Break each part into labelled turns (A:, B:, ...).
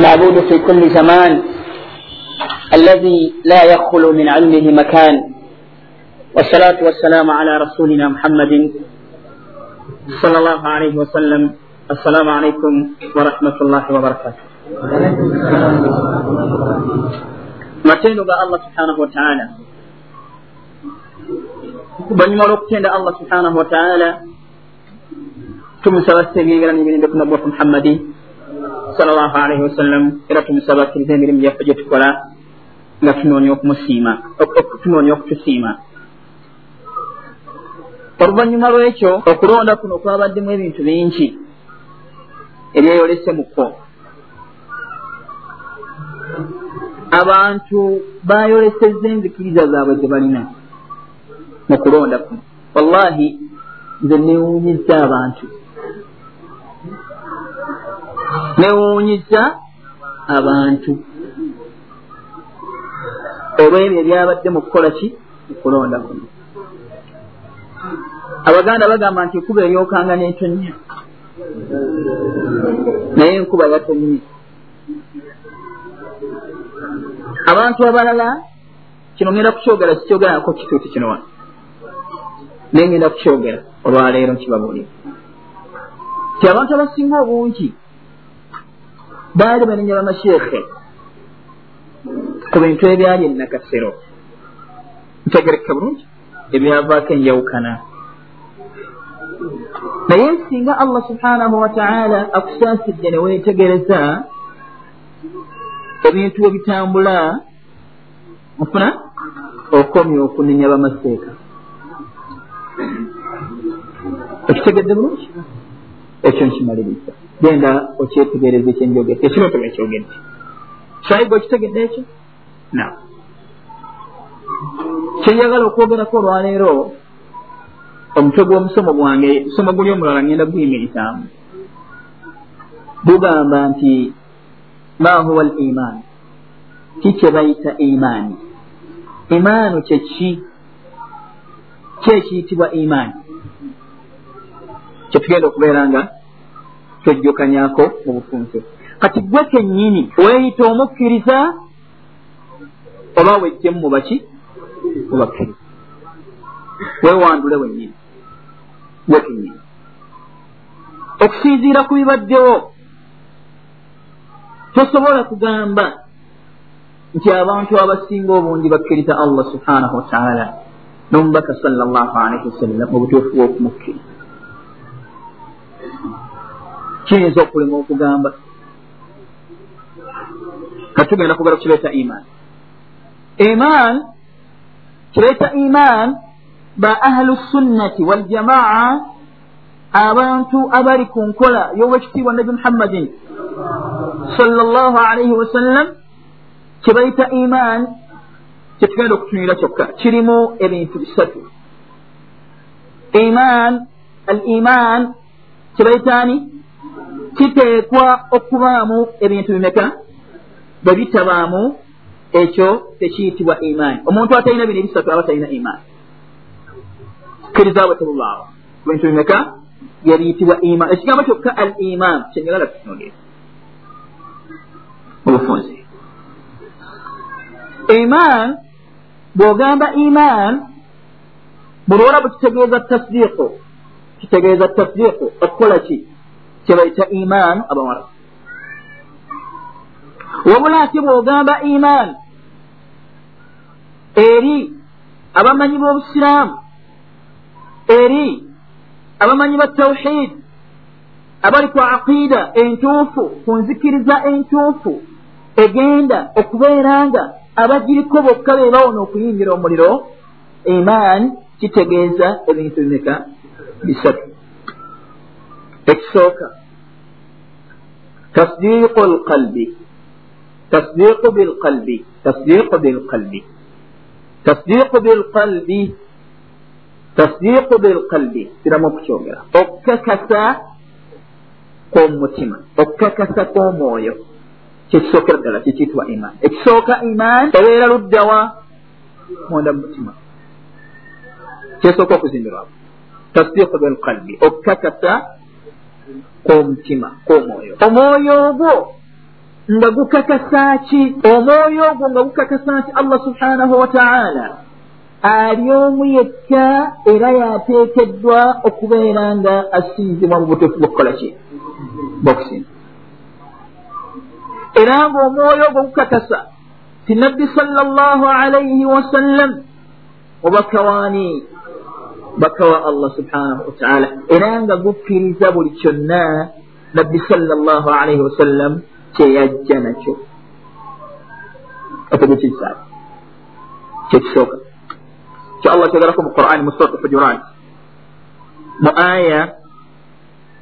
A: المعبود في كل زمان الذي لا يخلو من علمه مكان. والصلاة والسلام على رسولنا محمد صلى الله عليه وسلم. السلام عليكم ورحمة الله وبركاته. matendo ga allah subhanahu wataala oluvannyuma lw'okutenda allah subhanahu wataala tumusaba tutegeerana ebirinde ku nabbi waffe muhammadi salllahu alaihi wasallam era tumusaba akkiriza emirimu gyaffe gye tukola nga tunoonya okumusiima tunoonya okutusiima oluvannyuma lwekyo okulonda kuno kwabaddemu ebintu bingi. Ebyeyolese mukko abantu bayolesezza enzikiriza zaabwe ze balina mu kulonda kuno. Wallahi nze newuunyizza abantu newuunyiza abantu. Olwebyo ebyabadde mu kukola ki? Mukulonda kuno. Abaganda bagamba nti enkuba eryokanga n'entonya naye enkuba yatonye abantu abalala kino ngenda kukyogera kikyogerako kituuti kino wano? Naye ngenda kukyogera olwaleero nkibabuulira ti abantu abasinga obungi baali banenya bamasheekhe ku bintu ebyali enakasero ntegereka bulungi ebyavaako enjawukana. Naye singa allah subhanahu wataala akusaasidde neweetegereza ebintu webitambula ofuna okomya okunenya bamaseeka okitegedde bulungi? Ekyo nkimaliriza genda okyetegereza ekyenjogedde ekirotoma ekyogedde saiga okitegedde ekyo na. Kyenjagala okwogerako olwaleero omutwe gw'omusomo gwange musomo guli omulala ngenda guyimirizaamu gugamba nti ma huwa al iman ki kye bayita imaani imaanu kyeki ki ekiyitibwa imaani kyetugenda okubeera nga twejjukanyako mu bufunze kati gwe kennyini weeyita omukkiriza oba wejjemu mubaki mubakkiriza weewandule wennyini. Gwe kennyini. Okusinziira ku bibaddewo tosobola kugamba nti abantu abasinga obungi bakkiriza allah subhanahu wataala n'omubaka salllahu alaihi wasallam mu butuufu bw'okumukkiriza kiyinza okulema okugamba katugenda kugala kukireeta iman. Iman kireeta iman ba ahlu sunnati waljamaa abantu abali ku nkola y'owekitiibwa nabi muhammadin salllah alaihi wasallam kyebayita iman kyetugenda okutunira kyokka. Kirimu ebintu bisatu. Iman al iman kyebayitaani kiteekwa okubaamu ebintu bimeka? Bwe bitabaamu ekyo tekiyitibwa imaani omuntu atalina bino ebisatu aba talina imaani kkiriza bwe tebulaawo bintu bimeka? Yabiyitibwa iman ekigambo kyokka al iman kyenyagala tutunulira obufunzi. Iman bw'ogamba iman bulwola bukitegeeza tasdiiqu. Kitegeeza tasdiiqu. Okukola ki kyebayita iman abawala wabula ate bw'ogamba iman. Eri abamanyi b'obusiraamu eri abamanyi ba tawhid abali ku aqiida entuufu ku nzikiriza entuufu egenda okubeera nga abagiriko bokka be bawona okuyingira omuliro iman kitegeeza ebintu bimeka bisatu ekisooka tasdiiqu lqalbi tasdiiqu bilqalbi tasdiiqu bilqalbi tasdiiqu bilqalbi tasdiiqu bilqalbi kiramu okukyogera okukakasa kw'omutima okukakasa kw'omwoyo kyekisookera ddala kikiyitibwa iman ekisooka iman ebeera luddawa munda mumutima kyesooka okuzimbirwamu tasdiiqu bilqalbi okukakasa kw'omutima kw'omwoyo omwoyo ogwo nga gukakasa ki omwoyo ogwo nga gukakasa nti allah subhanahu wataala ali omu yekka era yateekeddwa okubeera nga asinzibwa mu butuufu bwokukola ki? Bwokusinza era ngaomwoyo ogwo gukakasa ti nabbi sala llahu alaihi wasallam obakawaani baka wa allah subhanahu wataala era nga gukkiriza buli kyonna nabbi sala llahu alaihi wasallam kyeyajja nakyo atego kikisaala kyekisooka kyo allah kyogerako mu qur'ani mu surat hujurat mu aya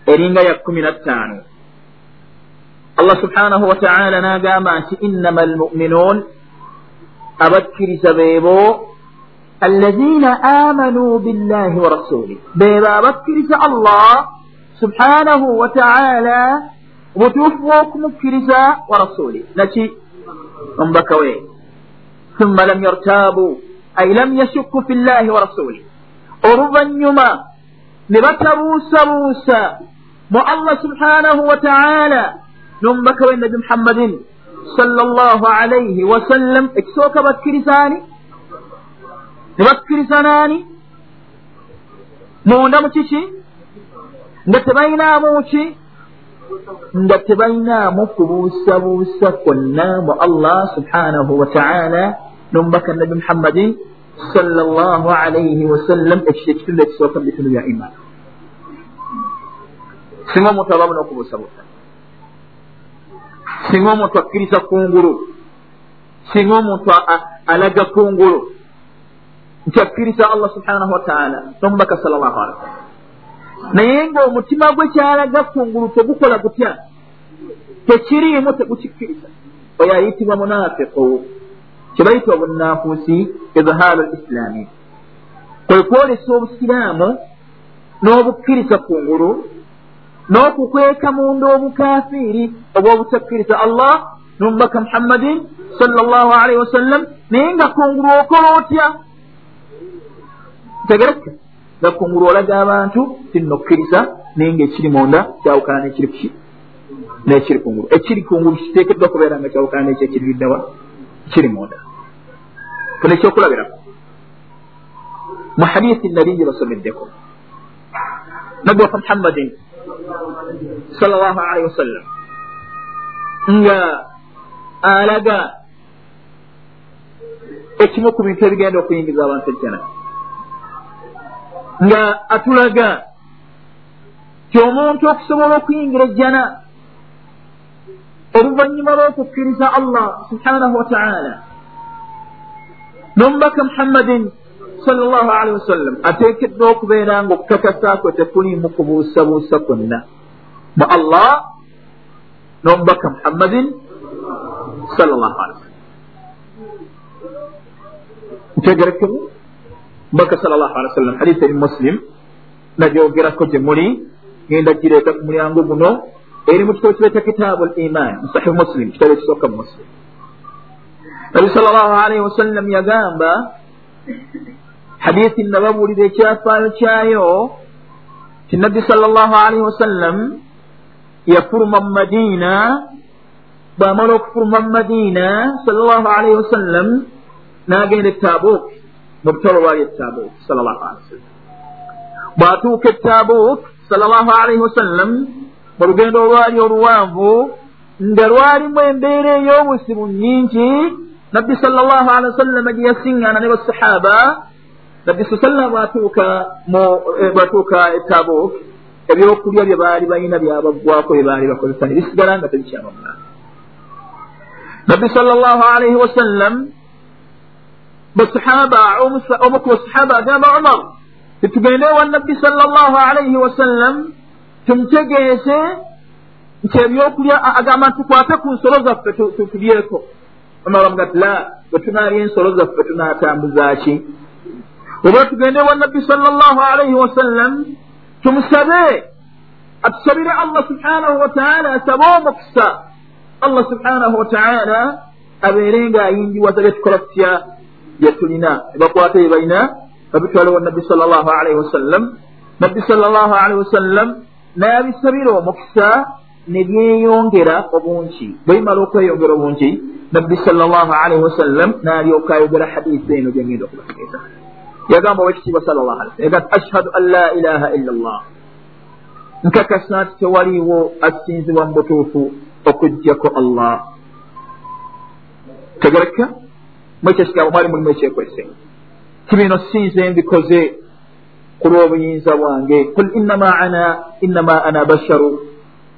A: eringa ya kumi na ttaano allah subhanahu wataala n'agamba nti innama almu'minuun abakkiriza beebo allazina amanuu billahi wa rasulih beebo abakkiriza allah subhanahu wataala obutuufu bw'okumukkiriza wa rasuli naki omubaka we thumma lam yartaabu ay lam yashukku fi llahi wa rasuli oluvannyuma ne batabuusabuusa mu allah subhanahu wa taala n'omubaka we nabi muhammadin sala llahu alaihi wasallam ekisooka bakkirizaani ne bakkiriza naani munda mu kiki? Nga tebalinaamu ki? Nga tebalinaamu kubuusabuusa kwonna mu allah subhanahu wa taala n'omubaka nabi muhammadin sala llahu alaihi wasallam ekyo ekitundu ekisooka mu bitundu bya iman. Singa omuntu aba buna okubuusabuusa singa omuntu akkiriza kungulu singa omuntu alaga kungulu nti akkiriza allah subhanahu wataala nomubaka sal llahu alihi wasallam. Naye ngaomutima gwe kyalaga kungulu tegukola gutya? Tekiriimu tegukikkiriza. Oyo ayitibwa munafiqu. Kyebayita obunanfuusi izhaaru lislaami kwe kwolesa obusiraamu n'obukkiriza kungulu n'okukweka munda obukafiiri oba obutakkiriza allah nomubaka muhammadin sala llahu alaihi wasallam. Naye nga kungulu okola otya tegereka nga kungulu olaga abantu tinnokkiriza naye ngaekiri munda kyawukana nekiri kuki nekiri kungulu. Ekiri kungulu kiteekeddwa kubeera nga kyawukana nekyo ekiririddewa kiri munda. Funa ekyokulabirako mu hadithi nabiyi basomeddeko. Nabbi wafa muhammadin sal llahu alaihi wasallam nga alaga ekimu ku bintu ebigenda okuyingiza abantu ejjana nga atulaga ti omuntu okusobola okuyingira ejjana oluvannyuma lw'okukkiriza allah subhanahu wataala n'omubaka muhammadin sal llahu alihi wasallam ateekeddwa okubeera nga okukakasa kwe tekuliimu kubuusabuusa kwonna. Mu allah n'omubaka muhammadin sal llahu alihi wasallam ntegerekemu mbaka sal llahu alihi wasallam hadisi eri muslim nagyogerako gye muli genda gireeta ku mulyango guno eri mu kitabo kireeta kitaabu l iman musahihu muslim kitabo ekisooka mu muslim. Nabi sal llahu alaihi wasallam yagamba hadithi nababuulira ekyafaayo kyayo ti nabbi sal llahu alaihi wasallam yafuluma mu madiina bw'amala okufuluma mu madiina sal llahu alaihi wasallam n'agenda etaabuuk mu lutalo lwali etaabuuk sal llahu alihi wasallam bw'atuuka etaabuuk sal llahu alaihi wasallam mu lugendo olwali oluwanvu nga lwalimu embeera ey'obusibu nnyingi nabbi sal llahu alihi wasallama gye yasiŋŋaana ne basahaba nabbi sa sallam bwatuuka bwatuuka etaabuuk ebyokulya bye baali balina byabaggwako bye baali bakozesa ne bisigala nga tebikyabamula nabbi sal llahu alaihi wasallam basahaba omu ku basahaba agamba umar. Titugende ewa nabbi sal llahu alaihi wasallam tumutegeeze nti ebyokulya agamba ntukwate ku nsolo zaffe tulyeko umar amuga ti la bwe tunaalya ensolo zaffe tunaatambuza ki oba tugende ewa nabbi sal llahu alaihi wasallam tumusabe atusabire allah subhanahu wataala asabe omukisa allah subhanahu wataala abeere nga ayingiwaza byetukola tutya byetulina ebakwata bye balina babitwale wa nabbi sal llahu alaihi wasallam nabbi sal llahu alaihi wasallam n'abisabira omukisa ne byeyongera obungi. Bwe bimala okweyongera obungi nabbi salllah alaihi wasallam n'alyoka ayogera hadisi eno gyengenda okubategeeza. Yagamba owekitiibwa salllah ali yagamba ashhadu an la ilaha illa llah nkakasa nti tewaliiwo asinzibwa mu butuufu okugjako allah. Tegereka mwekyo kigambo mwali mulimu ekyekwese kibino sinze mbikoze ku lw'obuyinza bwange kul innama ana innama ana basharu.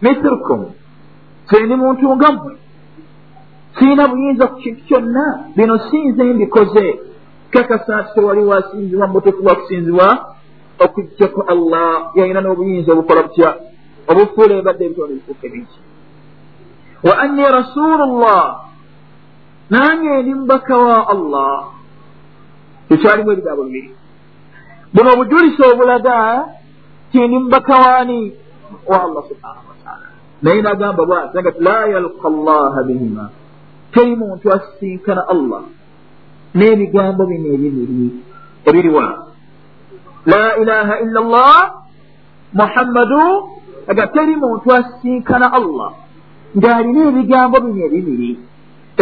A: Mithlukum sendi muntu ngammwe siina buyinza ku kintu kyonna bino sinze mbikoze kakasa nti tewaliwo asinzibwa mu butuufu bwa kusinzibwa okujjako allah yalina n'obuyinza obukola butya obufuula ebadde ebitonde bifuuka ebingi wa anni rasulu llah nange ndi mubaka wa allah ekyalimu ebigambo bibiri buno obujulisi obulaga tindi mubaka waani wa allah subhanahu wataala naye nagamba bwati nga ti la yalqa llaha bihima teri muntu asisinkana allah n'ebigambo bino ebibiri ebiriwa la ilaha illa llah muhammadu aga teri muntu asisinkana allah ng'alina ebigambo bino ebibiri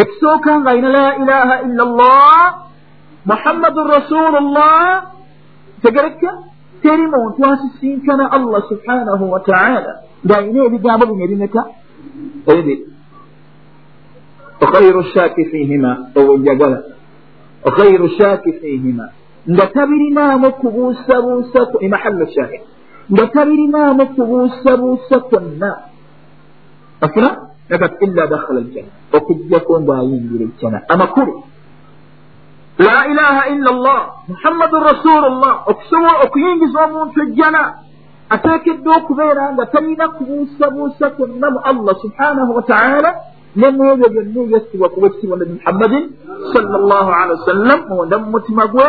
A: ekisooka ng'alina la ilaha illa llah muhammadun rasulullah tegereka teri muntu asisinkana allah subhanahu wataala ng'alina ebigambo bino ebimeka ebibiri okhairu shaaki fihima obwenjagala okhairu shaaki fihima nga tabirinaamu kubuusabuusa emahallu shahid nga tabirinaamu kubuusabuusa kwonna afuna nakati illa dakhala aljanna okujjako ng'ayingira ejjana amakulu la ilaha illa llah muhammadun rasulullah okusobola okuyingiza omuntu ejjana ateekeddwa okubeera nga talina kubuusabuusa kwonna mu allah subhanahu wataala ne mu ebyo byonna ebyesibwa kuba ekitibwa nabi muhammadin salllah alihi wasallam munda mu mutima gwe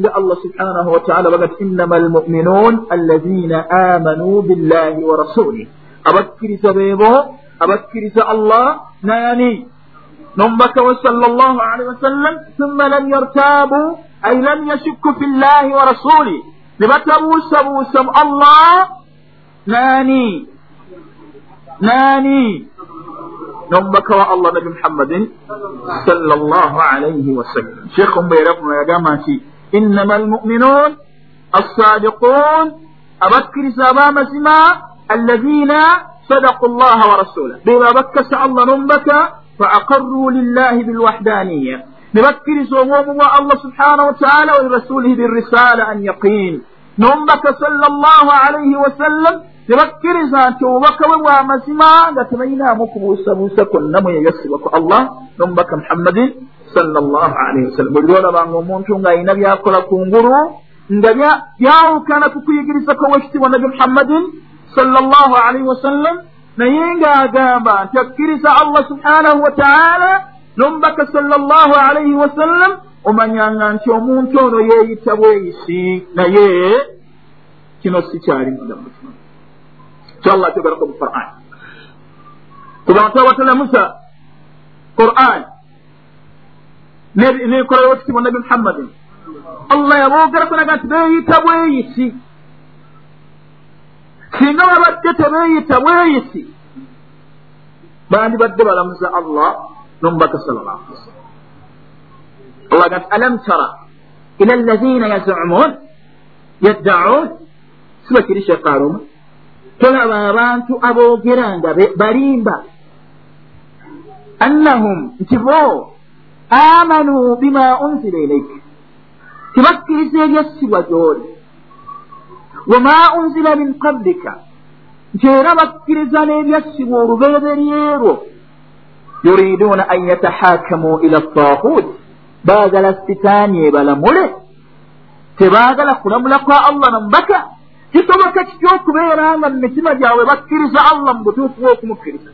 A: nga allah subhanahu wataala bagati innama almuminun allazina amanu billahi wa rasulih abakkiriza beebo abakkiriza allah nani nomubaka we salllah alihi wasallam thumma lam yartabu ay lam yashukku fi llahi wa rasulih ne batabuusabuusa mu allah nani nani nomubaka wa allah nabi muhammadin salllah alaihi wasallam sheekhu mbeerafuno yagamba nti innama almuminun assadiqun abakkiriza ab'amazima allazina sadaku llaha wa rasulah beba bakkasa allah nomubaka faaqarruu lillahi bilwahdaniya ne bakkiriza obwomu bwa allah subhanahu wataala wa lirasulihi birrisala an yaqin nomubaka salla llahu alaihi wasallam ne bakkiriza nti obubaka bwe bw'amazima nga tebalinamu kubuusabuusa kwonna mweyagasibwa ku allah nomubaka muhammadin salla llahu alaihi wasallam buli lwolabanga omuntu ng'alina byakola ku ngulu nga byawukana ku kuyigiriza kw'owekitibwa nabi muhammadin salla llahu alaihi wasallam naye ng'agamba nti akkiriza allah subhanahu wataala nomubaka salla llahu alaihi wasallam omanyanga nti omuntu ono yeeyita bweyisi naye kino si kyali mutima kyallah ategerako mu quran ku bantu abatalamusa quran nekola yokitibwa nabi muhammadin allah yaboogerako naga nti beeyita bweyisi singa babadde tebeeyita bweyisi bandibadde balamuza allah nomubaka salllah ali wasallam allah gati alam tara ila allazina yazumun yaddaun siba kiri shekaruma tolaba abantu aboogera nga balimba. Annahum nti bo amanu bima unzila ilaika tibakkiriza ebyassibwa gy'oli wama unzila min qablika nti era bakkiriza n'ebyassibwa olubeeberyerwo yuriduuna an yatahakamu ila taahuut baagala sitaani ebalamule tebaagala kulamula kwa allah nomubaka kisoboka kitya okubeera nga mu mitima gyabwe bakkiriza allah mu butuufu bw'okumukkiriza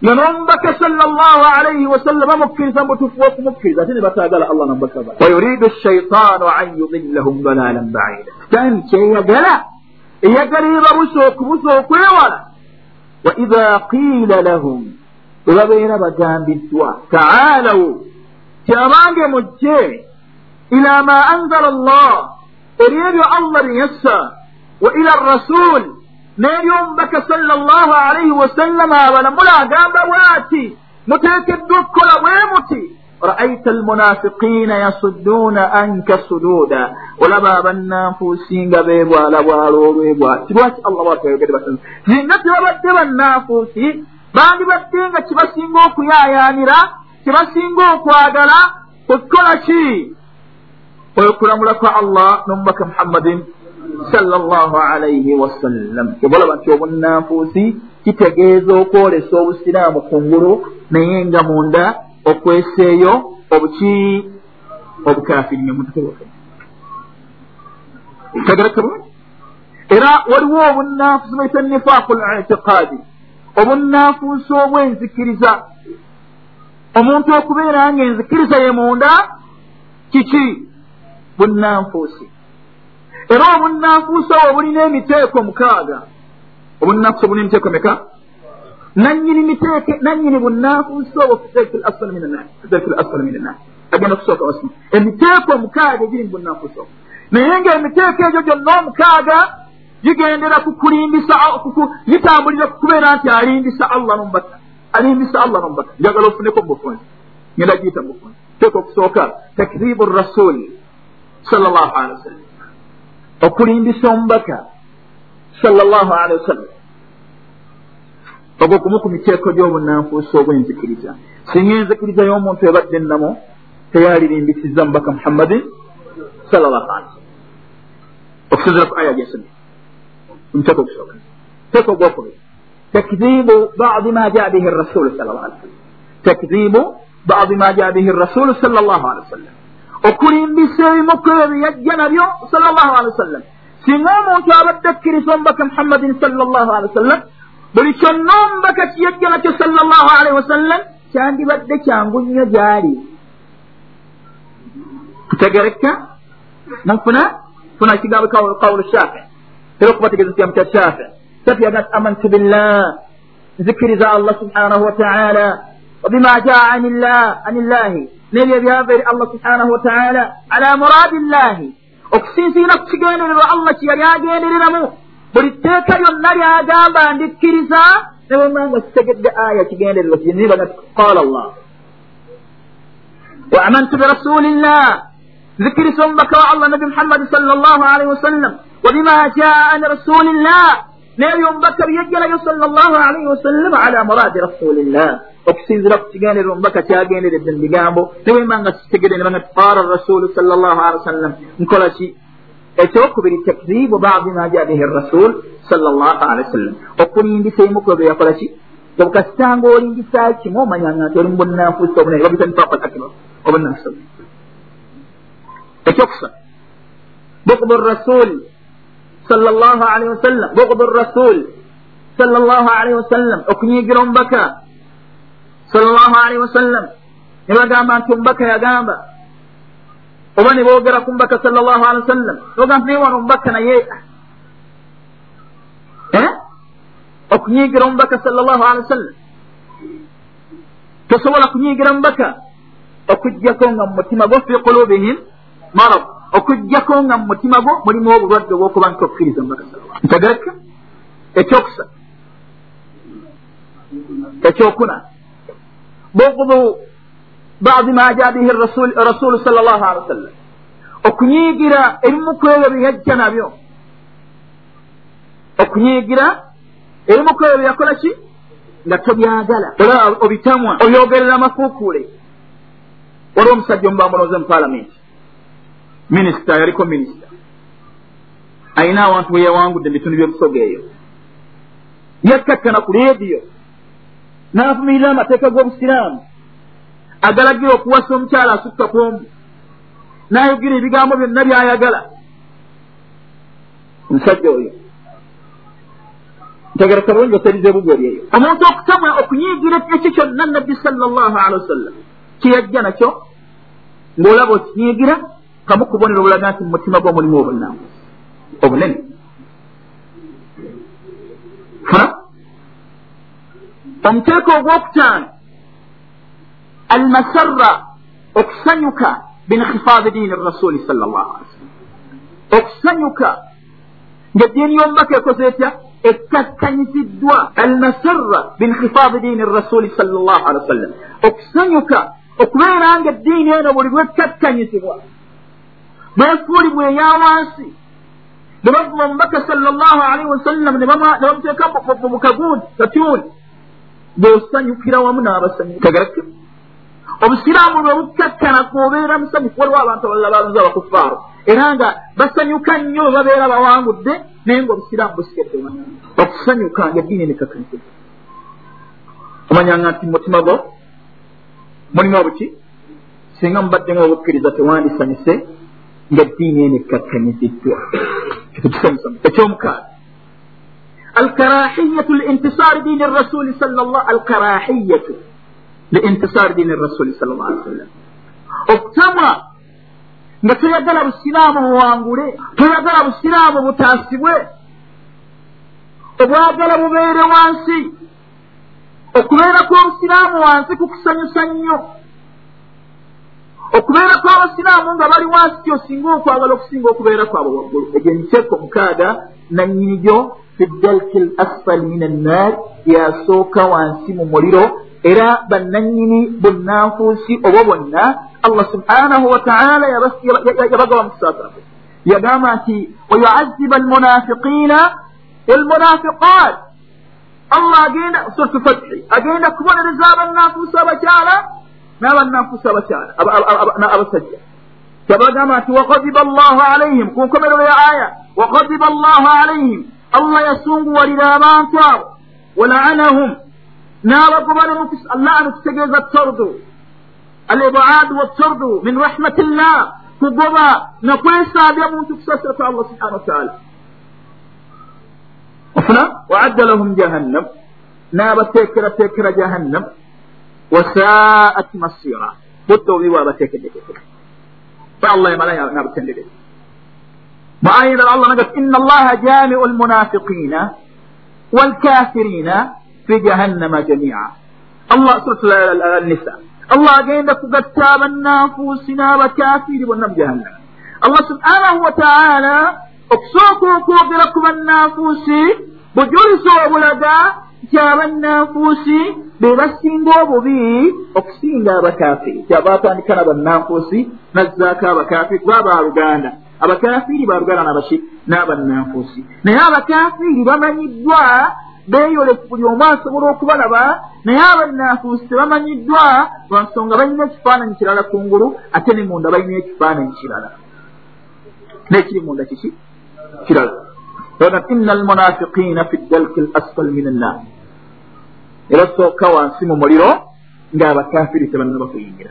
A: yo nomubaka sala llahu alaihi wasallam bamukkiriza mu butuufu bw'okumukkiriza ate ne bataagala allah nomubaka wa yuridu shaitaanu an yudillahum dalalan baida sitaani kyeyagala eyagala ebabusa okubusa okwewala wa idha qiila lahum bwe babeera bagambiddwa taalawo kyabange mujje ila ma anzala allah eri ebyo allah bye yassa wa ila rasul n'eryomubaka salllah alaihi wasallama abalamula agamba bw'ati muteekeddwa okukola bwe muti ra'aita almunafiqiina yasudduuna anka suduuda olaba abannanfuusi nga beebwalabwala olwebwati lwaki allah bwatayogere basa singa tebabadde bannanfuusi bandibadde nga kibasinga okuyaayaanira kibasinga okwagala okukola ki okulamula kwa allah n'omubaka muhammadin salllah alaihi wasallam obalaba nti obunnanfuusi kitegeeza okwolesa obusiraamu kungulu naye nga munda okweseeyo obuki obukafiri tegereke bulungi era waliwo obunnanfuusi baita nifaaku litiqaadi obunnanfuusi obwenzikiriza. Omuntu okubeera nga enzikiriza ye munda kiki? Bunnanfuusi era obunnanfuusi obwo bulina emiteeko mukaaga. Obunnanfuusi obulina emiteeko meka? Nanyini miteeke nanyini bunnanfuusi obwo asfal minanas agenda okusooka wasi emiteeko omukaaga egiri mu bunnanfuusi obwo naye ngaemiteeko egyo gyonna omukaaga gigendera kukulimbisa gitambulira kukubeera nti alimbisa allah nomubaka alimbisa allah nomubaka njagala ofuneko mubufunzi ngenda giyita mubufunzi teeka okusooka takribu rasuli salllah alehi wasallam okulimbisa omubaka salllah alehi wasallam ogwo kumu ku miteeko gy'obunnanfuusi obwenzikiriza. Singa enzikiriza y'omuntu ebadde ennamu teyalirimbisiza mubaka muhammadin salllah wasallam okusinzira ku aya gyesomye omuteeko ogusooka teeka ogwokubiri. Takdibu badi ma jaa bihi rasulu sal llah alih wasallam takdibu badi ma jaa bihi rasulu sal llah alihi wasallam okulimbisa ebimu ku ebyo byeyajja nabyo sal llah alihi wasallam singa omuntu abadde akkiriza omubaka muhammadin sal llah alihi wasallam buli kyonna omubaka kiyajja nakyo sal llah alihi wasallam kyandibadde kyangu nnyo gyali. Kutegereka mufuna funa ekigambo kawulu shafi. Era okubategeeza ekigambo kya shafi. Shafi yaga nti amantu billah nzikiriza allah subhanahu wataala wabima jaa ani llahi nebyo ebyava eri allah subhanahu wataala ala muradi llahi okusinziira ku kigendererwa allah kyeyali agendereramu buli tteeka lyonna lyagamba ndikkiriza nebwemanga kitegedde aya kigendererwa kinibaga qala allah wa amantu birasulillah nzikiriza omubaka wa allah nabi muhammadi sal llah alaihi wasallam wabima jaa an rasulillah nebyo omubaka byejjalayo sal llah alaihi wasallam ala muradi rasulillah okusinzira ku kigendererwa omubaka kyagenderedde mu bigambo nebwemanga kitegedde nebanga ti qala rasulu sal llah alihi wasallam nkola ki ekyokubiri takdibu badi ma jaa bihi rasul sal llah alihi wasallam okulindisa ebimu ku ebyo yakola ki obukasitanga olindisa kimu omanyanga nti oli mu bunnanfuusi obunene akibar obunnanfuusi ekyokusatu bugdu rasul wasallam bugdu rasul. Sal llah alihi wasallam okunyigira omubaka sal llah alihi wasallam ne bagamba nti omubaka yagamba oba ne boogera ku mubaka sal llah alihi wasallam nogamba naye wano omubaka naye okunyigira omubaka sal llah alihi wasallam tosobola kunyigira mubaka okugjako nga mu mutima gwo fi qulubihim marad okugjako nga mu mutima gwo mulimu obulwadde obwokuba nti okkiriza mubaka ntegereka ekyokusa ekyokuna? Bugdu badi ma ja bihi rasulu sal llah alihi wasallam okunyigira ebimu ku ebyo byeyajja nabyo. Okunyigira ebimu ku ebyo byakola ki? Nga tobyagala. Ola obitamwa obyogerera amafuukuule waliwo omusajja omubambuloze mu paalamenti minisita yaliko minisita ayina awantu we yawangudde mubitundu byebusoga eyo yakkakkana ku leediyo n'avumirira amateeka g'obusiraamu. Agalagira okuwasa omukyala asukka kwomu n'ayogera ebigambo byonna byayagala. Omusajja oyo ntegereka bulungi oseriza ebugoli eyo omuntu okutamwa okunyigira ekyo kyonna nabbi salllah alihi wasallam kyeyajja nakyo? Ng'olaba okinyigira kamu kubonera obulaga nti mu mutima gwo mulimu obunangu obunene. Omuteeka ogwokutaano almasarra okusanyuka binkhifadi diini rasuli sal llah ali wasallam. Okusanyuka ngaeddiini y'omubaka ekoze etya? Ekkakkanyiziddwa almasarra binhifaadi diini rasuli sal llah alihi wasallam. Okusanyuka okubeera nga eddiini eno buli bwekkakkanyizibwa bwefuulibwa eyawansi ne bavuma omubaka sal llah alaihi wasallam ne bamuteeka mu kaguudi katuuni bwosanyukira wamu n'abasanyukagarak obusiraamu lwe bukkakkana kuobeera musanyufu waliwo abantu abalala balonze abakufaaru era nga basanyuka nnyo bwe babeera bawangudde naye nga obusiraamu busigadde okusanyuka nga eddiini nekakanyizibwa omanyanga nti mumutima gwo mulimu obuki singa mubaddemu obukkiriza tewandisanyuse nga eddiini eno ekkakkanyiziddwa ekyomukaaga الكراهية لانتصار دين الرسول صلى الله الكراهية لانتصار دين الرسول صلى الله عليه وسلم okutamwa nga toyagala busiraamu buwangule toyagala busiraamu butaasibwe obwagala bubeere wansi okubeera kw'obusiraamu wansi kukusanyusa nnyo okubeera kw'abasiraamu nga bali wansi kyosinga okwagala okusinga okubeera kwabwe waggulu. Egyo emiteeko mukaaga nannyinigyo fi dalki l asfal min annar yasooka wansi mu muliro era bannannyini bunnanfuusi obwo bonna allah subhanahu wataala yabagawa mukusaasaafu yagamba nti wayuaziba almunafiqiina walmunafiqat allah agenda suratu fathi agenda kubonereza abannanfuusi abakyala n'abannanfuusi abakyala abasajja kyabagamba nti wakadiba allahu alaihim ku nkomerero ya aya wakadiba allahu alaihim allah yasunguwalira abantu abo walaanahum n'abagoba laanu kitegeeza tordu alibaadu watordu min rahmati llah kugoba nakwesaabya muntu kusasira kwa allah subhana wataala ofuna waadda lahum jahannam n'abateekerateekera jahannam wasaat masira budde obubi bwabateekeddetekera fa allah yamala n'abatendereza mu aya endala allah naga inna allaha jamiu almunafiqina walkafirina fi jahannama jamia allah surat nisa allah agenda kugatta abannanfuusi n'abakafiri bonna mu jahannama allah subhanahu wataala okusooka okwogera ku bannanfuusi bujulizi obulaga nti abannanfuusi be basinga obubi okusinga abakafiri kyabatandika nabannanfuusi nazzaako abakafiri kuba baluganda abakafiri baluganda nabaki n'abannanfuusi. Naye abakafiri bamanyiddwa beeyolefu buli omu asobola okubalaba naye abannanfuusi tebamanyiddwa lwansonga balina ekifaananyi kirala kungulu ate ne munda balina ekifaananyi kirala. Nekiri munda kiki? Kirala. Ina almunafiqiina fi dalki l asfal min annar era sooka wansi mu muliro ng'abakafiri tebannaba kuyingira.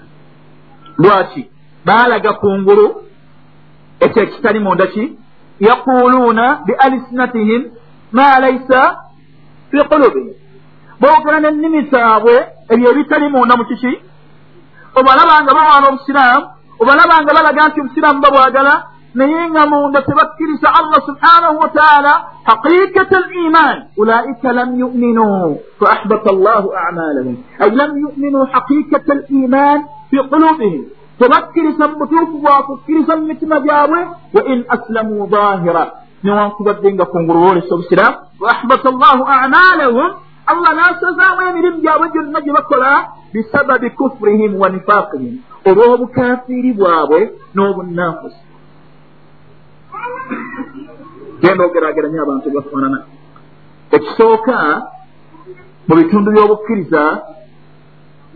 A: Lwaki? Baalaga kungulu ekyo ekitali munda ki? Yaquluuna bi alisinatihim ma laisa fi qulubihim. Boogera n'ennimi zaabwe ebyo ebitali munda mu kiki? Obalaba nga bawaana obusiraamu obalaba nga balaga nti obusiraamu babwagala naye nga munda tebakkiriza allah subhanahu wataala haqiqata liman ulaika lam yuminuu faahbata allahu amalahum ay lam yuminuu haqiqata liman fi qulubihim tebakkiriza mu butuufu bwakukkiriza mu mitima gyabwe wa in aslamuu zahira newankubadde nga kungulu boolesa obusiraamu waahbata allahu amalahum allah n'asazaamu emirimu gyabwe gyonna gye bakola bisababi kufurihim wa nifaqihim olw'obukafiiri bwabwe n'obunanfusi genda ogerageranya abantu bafaanana ekisooka mu bitundu by'obukkiriza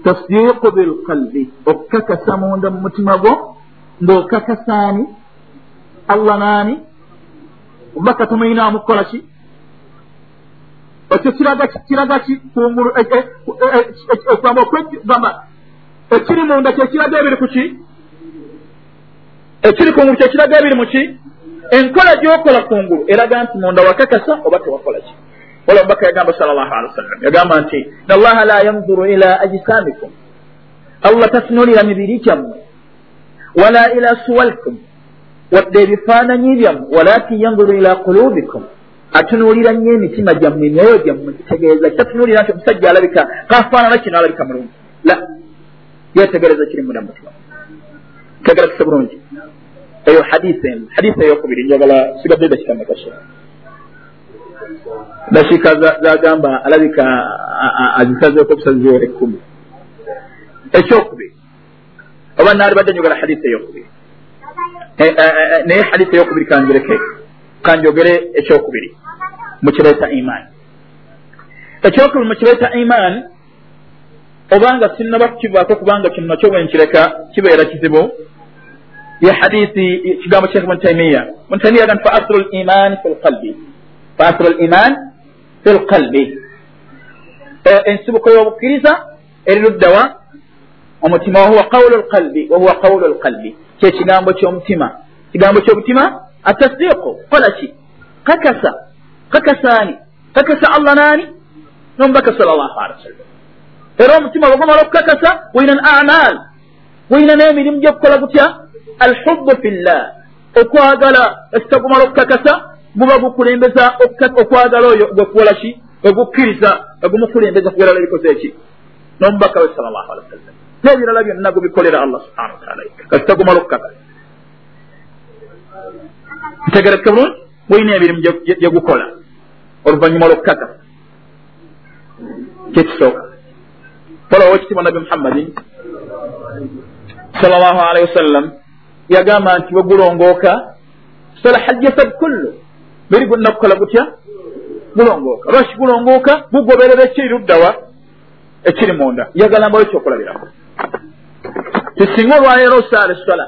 A: tasdiiqu bilqalbi okukakasa munda mu mutima gwo ng'okakasaani allah naani omubaka tumuyinaamu kukola ki? Ekyo kiraga ki kungulu gamba ekiri munda kyekiraga ebiri ku ki? Ekiri kungulu kyekiraga ebiri mu ki enkola gyokola kungulu eraga nti munda wakakasa oba tewakola ki? Wala omubaka yagamba sal llahu alihi wasallam yagamba nti ina allaha la yanzuru ila ajsamikum allah tatunulira mibiri kyammwe wala ila suwalkum wadde ebifaananyi byammwe walakin yanzuru ila qulubikum. Atunuulira nnyo emitima gyammwe emyoyo gyammwe kitegeeza kitatunuulira nti omusajja alabika kafaanana kino alabika mulungi. La yetegereza kiri munda mutima tegerakise bulungi eyo hadisi emu hadisi eyokubiri njagala sigadde dakika mekashe dakiika zagamba alabika azisazeeko obusazizeera ekkumi ekyokubiri oba naali badde njogera hadisi eyokubiri naye hadisi eyokubiri kanjireke kanjogere ekyokubiri mukireeta imaani ekyokubiri mukireeta imaani obanga sinaba kukivaako kubanga kino nakyo bwenkireka kibeera kizibu ye hadithi kigambo shekh bun taimiya bun taimiya gan fa asru liman fi lqalbi fa asru liman fi lqalbi ensibuko y'obukkiriza eriruddawa omutima wahuwa qawlu lqalbi wahuwa qawlu lqalbi kyekigambo ky'omutima kigambo ky'omutima atasdiqu kola ki kakasa kakasaani kakasa allah naani nomubaka sal llahu alihi wasallam era omutima bwegumala okukakasa wina an amal wina n'emirimu gyokukola gutya alhubu fi llah okwagala esita gumala okukakasa guba gukulembeza okwagala oyo gwekukola ki? Wegukkiriza egumukulembeza kugerala ebikoze eki n'omubaka we sal llahu alihi wasallam n'ebirala byonna gubikolera allah subhanahu wataala kasita gumala okukakasa ntegereke bulungi? Wina emirimu gyegukola oluvanyuma lwokukakasa kyekisooka folawo ekitiibwa nabi muhammadin sal llahu alaihi wasallam yagamba nti bwe gulongooka salaha ljasad kullu. Biri gulina kukola gutya? Gulongooka. Lwaki gulongooka? Gugoberera ekiri luddawa ekiri munda. Yagala mbawo ekyokulabirako tisinga olwaleero osaala eswala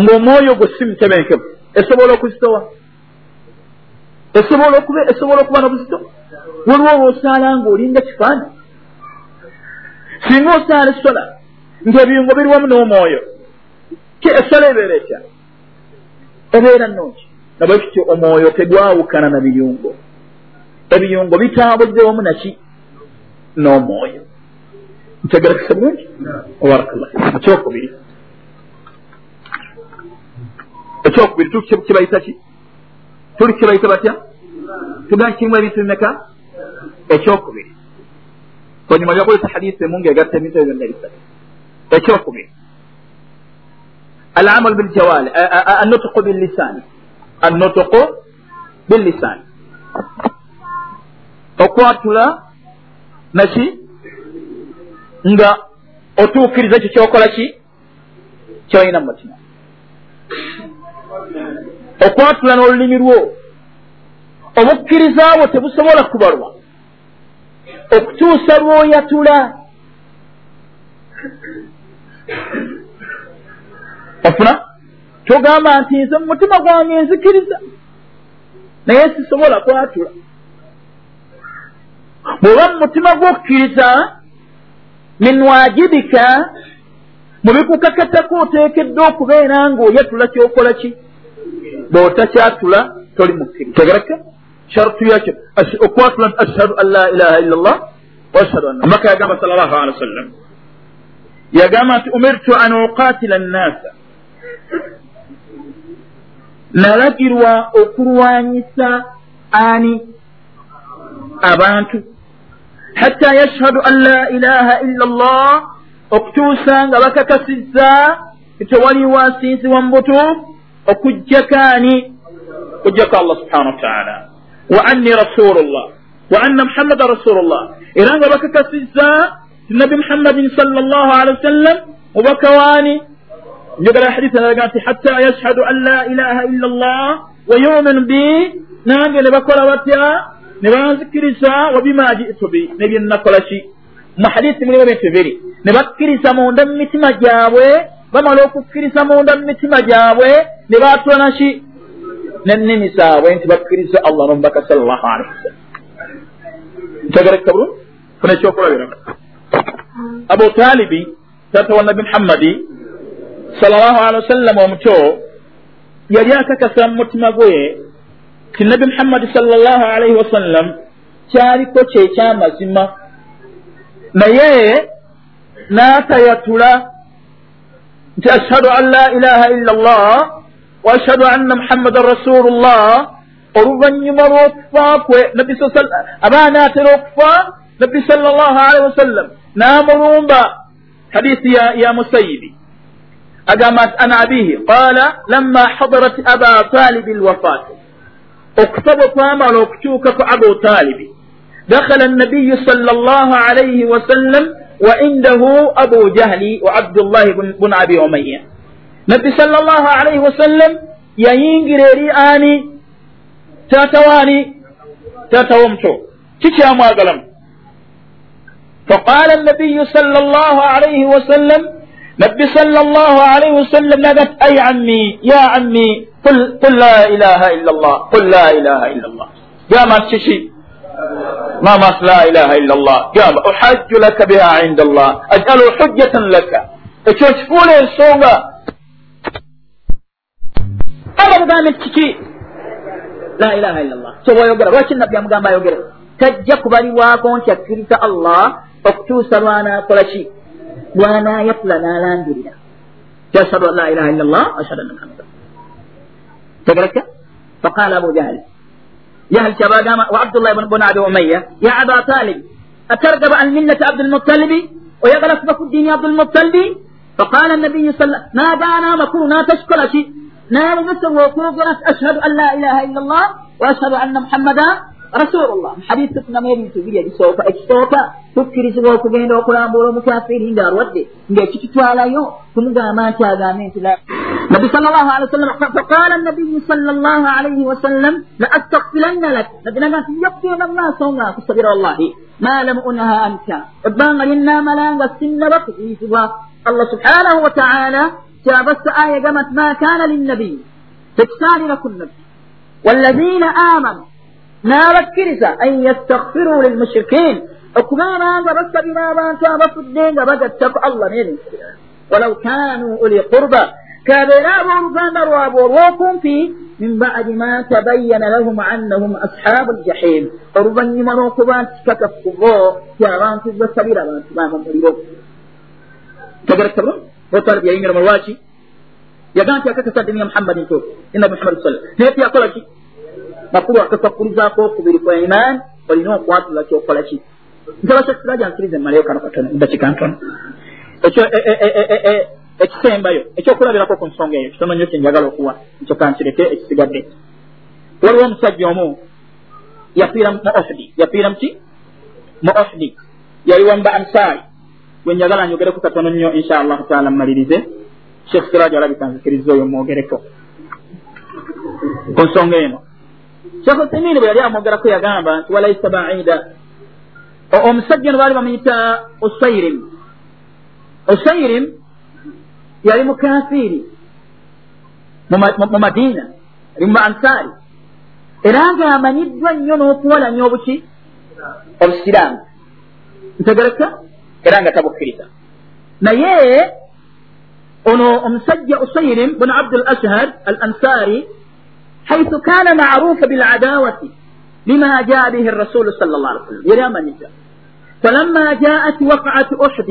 A: ng'omwoyo gwe si mutebenkevu. Esobola okuzitowa esobola okuba esobola okuba nobuzito waliwo olwosaala ng'olinga kifaananyi. Singa osaala essola ng'ebiyungo biri wamu n'omwoyo essola ebeera etya? Ebeera nnungi. Nabwe kityo omwoyo tegwawukana na biyungo. Ebiyungo bitambudde wamu naki n'omwoyo. Ntegerekese bulungi? Obarakallah ekyokubiri. Ekyokubiri tukibayita ki tuli kibayita batya? Tugambe kirimu ebintu bimeka? Ekyokubiri. Olunyuma lyakozesa hadisi emu ngaegatta ebintu ebyo byonna bisatu ekyokubiri alamalu biljawali annutuku billisani annutuku billisani okwatula naki nga otuukiriza ekyo kyokola ki kyoyina mu mutima okwatula n'olulimi lwo obukkiriza bwo tebusobola kubalwa okutuusa lw'oyatula ofuna togamba nti nze mu mutima gwange nzikiriza naye sisobola kwatula. Bw'oba mu mutima gw'okukkiriza min wajibika mu bikukakatako oteekeddwa okubeera ng'oyatula kyokola ki? Bw'otakyatula toli mukkiriza tegereka shartu yakyo okwatula nti ashhadu an la ilaha illa llah waashhadu anna maka yagamba sal llahu alehi wa sallam. Yagamba nti umirtu an uqatila annaasa nalagirwa okulwanyisa ani? Abantu. Hatta yashhadu an la ilaha illa llah okutuusa nga bakakasizza tewali wansinzi wa mubutuufu okujjakaani okujjako allah subhanahu wataala wa anni rasulullah. Wa anna muhammadan rasulullah. Era nga bakakasizza ti nabi muhammadin sal llah alihi wasallam mubaka waani njogera hadisi alaga nti hatta yashhadu an la ilaha illa llah wa yuminu bi nange ne bakola batya ne banzikiriza wa bima jitu bi nebyenakola ki mu hadisi mulimu ebintu bibiri ne bakkiriza munda mu mitima gyabwe bamala okukkiriza munda mu mitima gyabwe ne batula naki n'ennimi zaabwe nti bakkiriza allah nomubaka salllahu alehi wasallam ntegereka bulungi funa ekyokulabirako abu talibi tata wa nabi muhammadi wasallama omuto yali akakasa mu mutima gwe ti nabi muhammadi salllahu alaihi wasallam kyaliko kyekyamazima naye n'atayatula nti ashhadu an la ilaha illa llah wa ashhadu anna muhammadan rasulullah oluvannyuma lw'okufa kwe nabbi aba anaatera okufa nabbi sal llah alaihi wasallam. N'amulumba hadisi ya, musayibi agamba nti an abihi qala lamma hadarat aba talibi lwafatu okusaba okwamala okutuuka ku abu talibi dakhala nabiyu sal llah alaihi wasallam wa indahu abu jahli wa abdullahi bun abi umaya nabbi sal llah alaihi wasallam yayingira eri ani taatawaani taatawo omuto kikyamwagalamu faqala nabiyu sal llah alaihi wasallam nabbi sal llah alaihi wasallam nagat ay ammi ya ammi qul la ilaha illa llah qul la ilaha illa llah gamba nti kiki mamas la ilaha illa llah gamba uhajju laka biha inda llah ajalu hujjatan laka. Ekyo nkifuula ensonga aba mugambe nti kiki la ilaha illa llah kyobaoyogera lwaki nabbi amugamba ayogere tajja kubalibwako nti akkiriza allah okutuusa lwanaakola ki lwanaayatula n'alangirira ashhadu an la ilaha illa llah ashhadu anna muhammada tegereka faqala abu jahal jahal kyabagamba wa abdullahi bun abi umaya ya aba talib atargaba an millati abdulmutalibi oyagala kuba ku ddiini abdulmutalibi faqala nabiyu sa nagaana amakulu n'atashikola ki n'alemesebwa okwogera ashhadu an la ilaha illa llah wa ashhadu anna muhammada rasulullah. Hadisi tufunamu ebintu biri ebisooka ekisooka tukkirizibwa okugenda okulambuula omukafiri ng'alwadde ng'ekitutwalayo tumugamba nti agambe nti nabi sal llah ali wasallam faqala nabiyu sal llah alaihi wasallam la astakfiranna lak. Nabi naga nti mu maaso nga nkusabira wallahi ma lam unha anka. Ebbanga lyennaamala nga sinnaba kuziyizibwa allah subhanahu wa taala kyabassa aya gamba nti ma kana linnabiyi tekisaanira ku nabbi wallazina amanu n'abakkiriza an yastakfiru lilmushrikin okubeera nga basabira abantu abafudde nga bagattako allah n'ebintu birala walau kanu uli qurba kabeera abooluganda lwabwe olw'okumpi min badi ma tabayyana lahum annahum ashabu ljahim oluvannyuma n'okuba nti kikakafu bo ti abantu basabira abantu bama muliro tegereka bulungi otalibu yayingira mu lwaki yagaa nti akakasa dini ya muhammadin to ina muhammadi sallam naye tiyakola ki makulu akakwakkulizaako okubiri kwa iman olina okwatula kyokola ki nsaba sekisiraja nsirize mmaleyo kano katono edakika ntono ekyo ekisembayo ekyokulabirako ku nsonga eyo kitono nnyo kyenjagala okuwa ekyo kankireke ekisigadde waliwo omusajja omu yafiira mu ofdi yafiira muki mu ofdi yali wamba ansaari gwe njagala nyogereku katono nnyo insha allahu taala mmalirize sheekh siraja alabika nzikiriza oyo mwogereko ku nsonga eno sheekh uthimini bwe yali amwogerako yagamba nti walaisa baida. Omusajja ono baali bamuyita usairim usairim yali mukafiiri mu madiina ali mu ansaari. Era ngaamanyiddwa nnyo n'okuwalanya obuki obusiraamu. Ntegereka? Era nga tabukkiriza. Naye ono omusajja usairim bun abdul ashhad al ansaari حيث كان معروف بالعداوة لما جاء به الرسول صلى الله عليه وسلم. يرى من جاء فلما جاءت وقعة أحد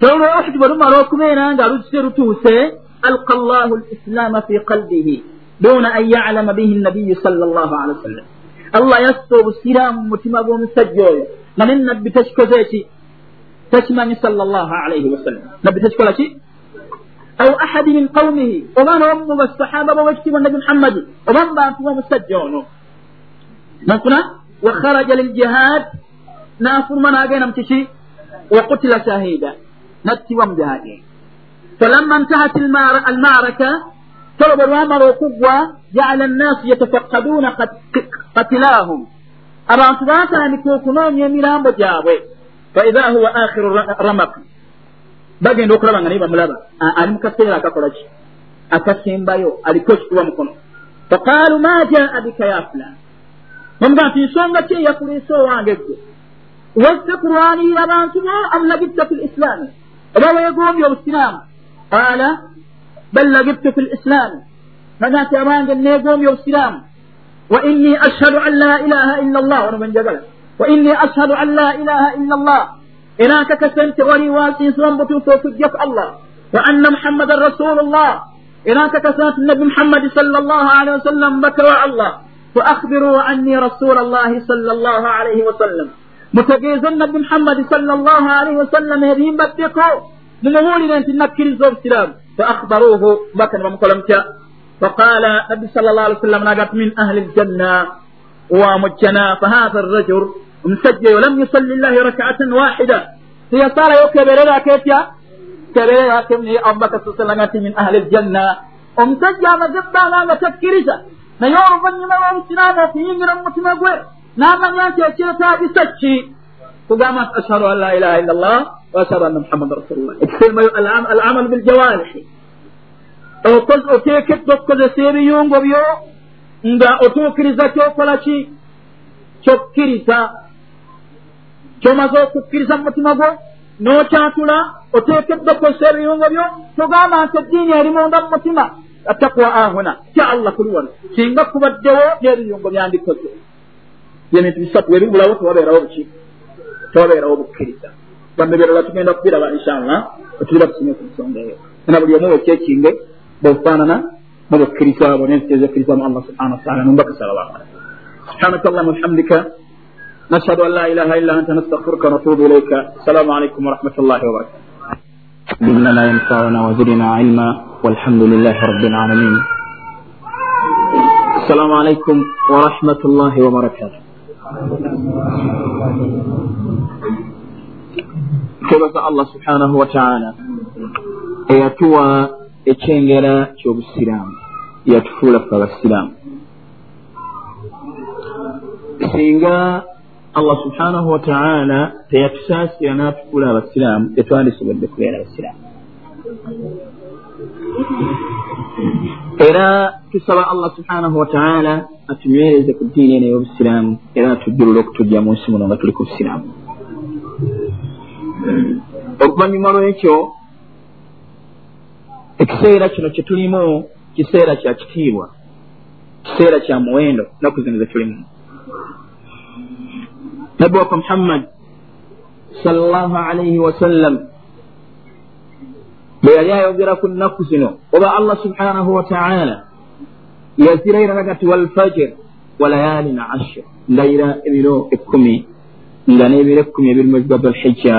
A: تولى أحد ولما ركبنا قالوا توسي ألقى الله الإسلام في قلبه دون أن يعلم به النبي صلى الله عليه وسلم. allah yassa obusiraamu mu mutima gw'omusajja oyo nga ne nabbi tekikoze eki tekimanyi salllah alaihi wasallam nabbi tekikola ki وسلم نبي تشكو لشي أو أحد من قومه ومن هم الصحابة ووجتم النبي محمد ومن بانتوا مسجون نقنا وخرج للجهاد نافر من أجينا امتشي وقتل شهيدا نتي ومجاهدين فلما انتهت المعركة طلب الأمر وقوة جعل الناس يتفقدون قتلاهم abantu baatandika okunoonya emirambo gyabwe faidha huwa akhiru ramak bagenda okulaba nga naye bamulaba ali mu kaseera akakola ki? Akasembayo aliko ekikuba mukono. Faqaalu ma jaa bika ya fulan bamuga nti nsonga ki eyakuleese owange gwe? Wazze kulwanirira abantu bo am lagibta fi lislaami? Oba weegombye obusiraamu? Qaala bal lagibtu fi lislaami. Naga nti abange neegombye obusiraamu. Wa inni ashhadu an la ilaha illa allah ono bwenjagala wa inni ashhadu an la ilaha illa allah era nkakasa nti wali wansinsula mu butuufu okujjaku allah wa anna muhammadan rasulullah era nkakasa nti nabi muhammadi sala llahu alehi wasallam mbaka wa allah fa akhbiru anni rasula llahi sala llahu alaihi wasallam mutegeeze nabbi muhammadi sala llahu alaihi wasallam ebimbaddeko mumubuulire nti nakkiriza obusiraamu fa akhbaruuhu mbaka ne bamukola mutya faqala nabbi sal llah alih wa sallam nagati min ahli ljanna wamujjana fahatha arrajul omusajja oyo lam yusalli llahi rakaatan wahida teyasalayo kebererako etya kebererako naye abubakar sa sallam ati min ahli ljanna omusajja amaze ebbanga nga takkiriza naye oluvannyuma lwobusiraamu okuyingira mu mutima gwe n'amanya nti ekyetaagisa ki kugamba nti ashhadu an la ilaha illa llah wa ashhadu anna muhammada rasulullah ekisemayo al amalu biljawarihi oteekeddwa okukozesa ebiyungo byo nga otuukiriza kyokola ki kyokkiriza kyomaze okukkiriza mu mutima gwo n'okyatula oteekeddwa okukozesa ebirungo byo togamba nti eddiini erimunda mu mutima. Attakwa ahuna kya allah kuli wano. Singa kubaddewo n'ebirungo byandikoze byebintu bisatu webibulawo tewabeerawo bukiiko tewabeerawo bukkiriza. Bambe byalala tugenda kubiraba inshallah otuliba tusome ku nsonga eyo. Era buli omu wekyekinge bwebufaanana mubukkiriza abo n'enzikiriza ekkirizamu allah subhana wataala n'omubaka salawakala subhanaka allahuma wabihamdika نشهد أن لا إله إلا أنت نستغفرك ونتوب إليك. السلام عليكم ورحمة الله وبركاته.
B: علمنا لا ينفعنا وزدنا علما والحمد لله رب العالمين. السلام عليكم ورحمة الله وبركاته. tubaza allah subhanahu wataala eyatuwa ekyengera ky'obusiraamu yatufuula ffe abasiraamu singa allah subhanahu wataala teyatusaasira n'atufuula abasiraamu tetwandisobodde kubeera abasiraamu. Era tusaba allah subhanahu wataala atunywereze ku ddiini eno ey'obusiraamu era atujjulula okutujja mu nsi muno nga tuli ku busiraamu. Oluvannyuma lw'ekyo ekiseera kino kye tulimu kiseera kya kitiibwa kiseera kya muwendo naku zino ze tulimu nabbi waffe muhammad salllahu alaihi wasallam. Bwe yali ayogera ku nnaku zino oba allah subhanahu wataala yaziraira nagati walfajir walayalin ashir ndayira ebiro ekkumi nga n'ebiro ekkumi ebiri mwezi gwa dhulhijja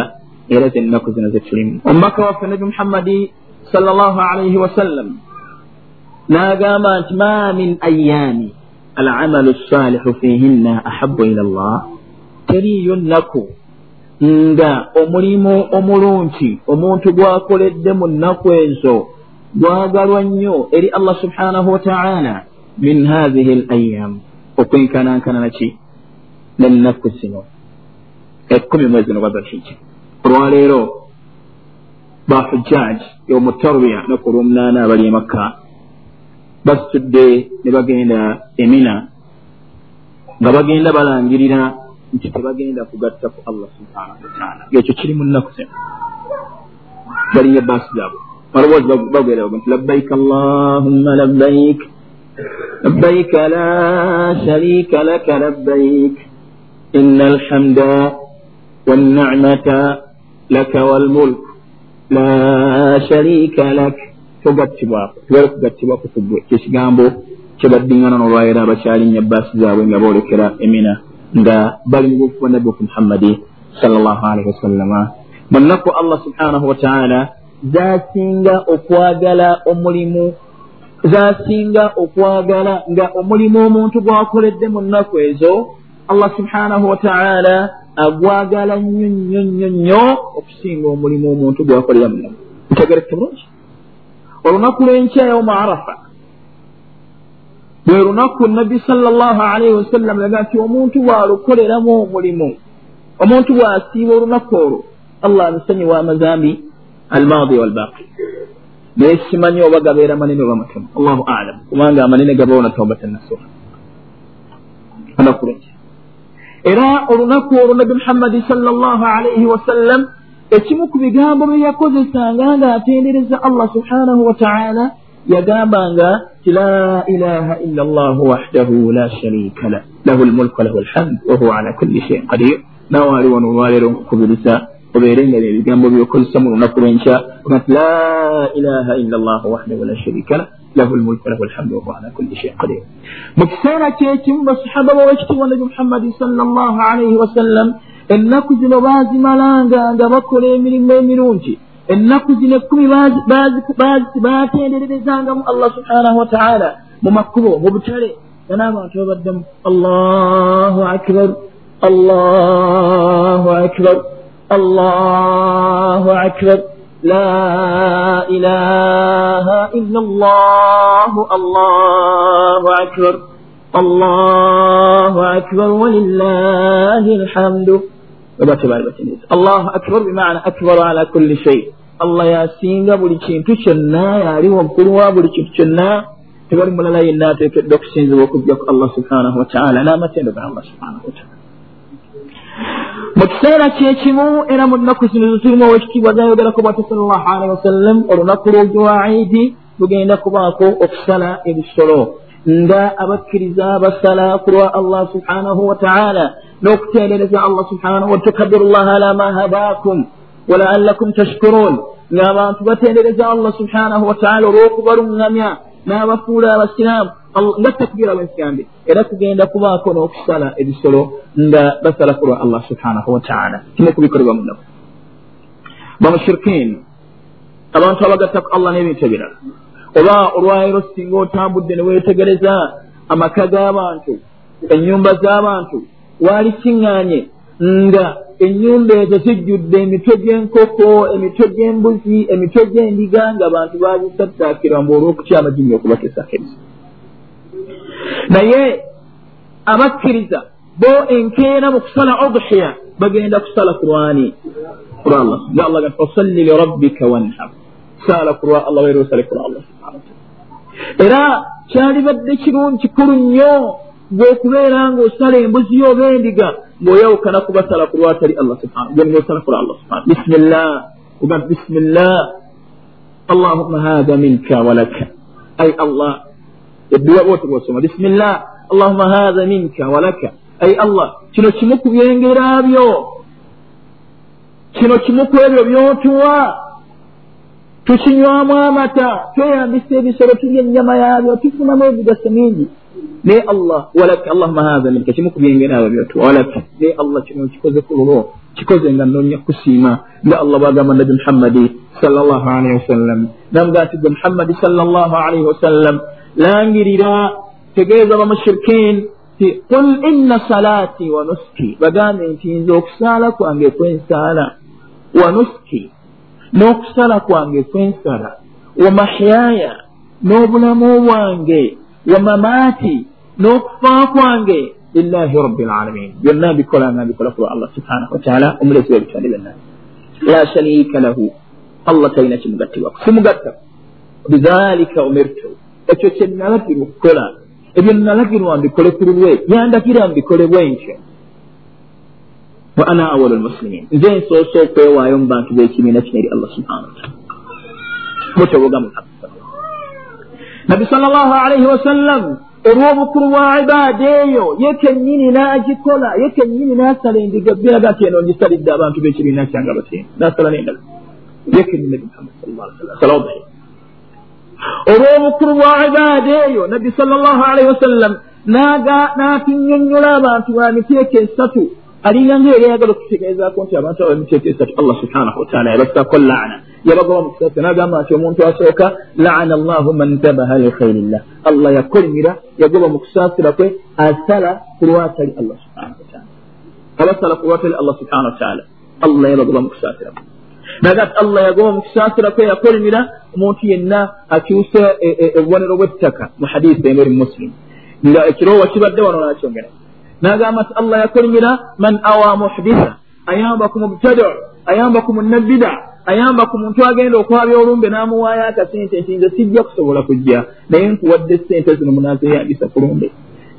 B: era zennaku zino zetulimu omubaka waffe nabi muhammadi salllahu alaihi wasallam. N'agamba nti ma min ayaami alamalu salihu fihinna ahabu ila llah teriiyo nnaku nga omulimu omulungi omuntu gwakoledde mu nnaku ezo gwagalwa nnyo eri allah subhanahu wataala min hathihi l ayam okwenkanankana naki nennaku zino. Ekkumi mwezi no badhulhijja olwaleero bahujjaj yomutarwiya noku olwomunaana abali emakka basitudde ne bagenda emina nga bagenda balangirira nti tebagenda kugatta ku allah subhanahu wataala ekyo kiri mu nnaku zino balinga ebaasi zaabwe maloboozi bagwera baga nti labbaika allahumma labbaik. Labbaik la sharika laka labbaik. Ina alhamda wannamata laka walmulk la sharika lak. Togattibwako tubale kugattibwako kugwe kyekigambo kyebaddiŋŋana n'olwayira abakyalinya ebaasi zaabwe nga boolekera emina nga bali mu bufu bwa nabbi wafe muhammadi salllahu alaihi wasallama mu nnaku allah subhanahu wataala zasinga okwagala omulimu zasinga okwagala nga omulimu omuntu gwakoledde mu nnaku ezo allah subhanahu wataala agwagala nnyo nnyo nnyo nnyo okusinga omulimu omuntu gwakolera munaku ntegereke bulungi. Olunaku lw'enkya yauma arafa lwe lunaku nabbi salllahu alaihi wasallam laga nti omuntu bw'alukoleramu omulimu omuntu bw'asiiba olunaku olwo allah amusonyiwa amazambi almaadi walbaqi naye simanyi oba gabeera manene oba matono. Allahu alam. Kubanga amanene gabawo na taubatan nasuha olunaku lwekya era olunaku olwo nabbi muhammadi salllahu alaihi wasallam ekimu ku bigambo bye yakozesanga ng'atendereza allah subhanahu wataala yagambanga ti la ilaha illa llahu wahdahu la sharika lah. Lahu lmulku walahu lhamd wahuwa ala kulli shein qadir. Nawe ali wano olwaleero nkukubiriza obeere nga ebigambo byokozesa mu lunaku lwenkya nti la ilaha illa llahu wahdahu la sharika lah. Lahu lmulku walahu lhamdu wahuwa ala kulli shein qadir. Mu kiseera kyekimu basahaba bawekitiibwa nabi muhammadi salllahu alaihi wasallam. Ennaku zino baazimalanga nga bakola emirimu emirungi
A: ennaku zino ekkumi baatendererezangamu allah subhanahu wataala mu makubo mu butale. Nga n'abantu babaddemu allahu akibaru allahu akibaru allahu akibaru لا إله إلا الله الله أكبر الله أكبر ولله الحمد الله أكبر بمعنى أكبر على كل شيء الله yasinga buli kintu kyonna yali waggulu wa buli kintu kyonna tewali mulala yenna ateekeddwa okusinzibwa okujjaku allah subhanahu wataala n'amatendo ga allah subhanahu wataala mu kiseera kyekimu era mu nnaku zino zitulimu owekitiibwa zayogerako bwate sal llah alehi wasallam olunaku lwogwa idi lugenda kubaako okusala ebisolo nga abakkiriza basala ku lwa allah subhanahu wataala n'okutendereza allah subhanahu watukabiru llaha ala ma habaakum walaallakum tashkurun. Ng'abantu batendereza allah subhanahu wataala olw'okubaluŋŋamya n'abafuula abasiraamu. Nga takbira bwensigambe era kugenda kubaako n'okusala ebisolo nga basala ku lwa allah subhanahu wataala kimu kubikolebwa munaku bamushirikin abantu abagatta ku allah n'ebintu ebirala oba olwayiro singa otambudde ne weetegereza amaka g'abantu ennyumba z'abantu waali kiŋŋaanye nga ennyumba ezo zijjudde emitwe gy'enkoko emitwe gy'embuzi emitwe gy'endiga ng'abantu bazisattaakirwa mbu olw'okutyama ginnya okubateesako ebizibu naye abakkiriza bo enkeera mu kusala udhiya bagenda kusala kurwani kulwallah nga allah gati fasalli lirabbika wanhar sala kulwa allah waire osale kulwa allah subhanahu wataala era kyalibadde kirungi kikulu nnyo bwekubeera ng'osala embuzi yo oba endiga ng'oyawukana kubasala ku lwatali allah subhana gwenosala kula allah subhana bisimillah ogambe bisimillah allahumma hatha minka walaka ay allah. Edduwa bwoti bwosoma bisimillah allahumma hatha minka walaka ay allah. Kino kimu ku byengera byo kino kimu ku ebyo byotuwa tukinywamu amata tweyambisa ebisolo tulya ennyama yabyo tufunamu emigaso mingi. Naye allah walaka allahuma hatha minka kimu ku byengera abyo byotuwa walaka naye allah kino kikoze ku lulwo kikoze nga nonya kusiima nga allah bwagamba nabi muhammadi salllah alaihi wasallam namugaa nti gwe muhammadi salllah alaihi wasallam langirira tegeeza bamushirikin ti qul inna salaati wa nuski. Bagambe nti nze okusaala kwange kwensaala wa nuski n'okusala kwange kwensala wa mahyaaya n'obulamu bwange wa mamaati n'okufa kwange lillahi rabbi lalamin byonna mbikola nga mbikola kulwa allah subhanahu wataala omulezi w'ebitonde byonna. La sharika lahu allah talina kimugattibwako simugatta bidhalika umirtu. Ekyo kye nalagirwa okukola ebyo nalagirwa mbikole ku lulwe yandagira mbikole bwenkyo wa ana awalu lmuslimin nze nsoose okwewaayo mu bantu b'ekibiina kino eri allah subhanahu wataala mutoboga muhammad nabi sal llahu alaihi wasallam olw'obukulu bwa ibaada eyo ye kennyini n'agikola ye kennyini n'asala endiga biraga nti eno ngisalidde abantu b'ekibiina kyange abatenda n'asala n'endala ye kennyini nabi muhammad sallallahu alaihi olw'obukulu bwa ibaada eyo nabbi sal llahu alaihi wasallam n'atunnyonnyola abantu ba miteeko esatu alinga ngaeri ayagala okutegeezaako nti abantu aba miteeko esatu allah subhanahu wataala yabasaako laana. Yabagoba mu kisasa n'agamba nti omuntu asooka laana allahu man tabaha likhairillah allah yakolimira yagoba mu kusaasira kwe asala ku lwatali allah subhanahu wataala abasala ku lwatali allah subhanahu wataala allah yabagoba mu kusaasira kwe naga ti allah yagoba mu kusaasira kwe yakolimira omuntu yenna akyusa obubonero bw'ettaka mu hadisi emeri muslim. Nga ekiroowa kibadde wano nakyongera n'agamba nti allah yakolimira man awa muhditha ayamba ku mubtada ayamba ku munnabida ayamba ku muntu agenda okwabya olumbe n'amuwaayo akasente nti nze sijja kusobola kujja naye nkuwadde sente zino munaazeyambisa ku lumbe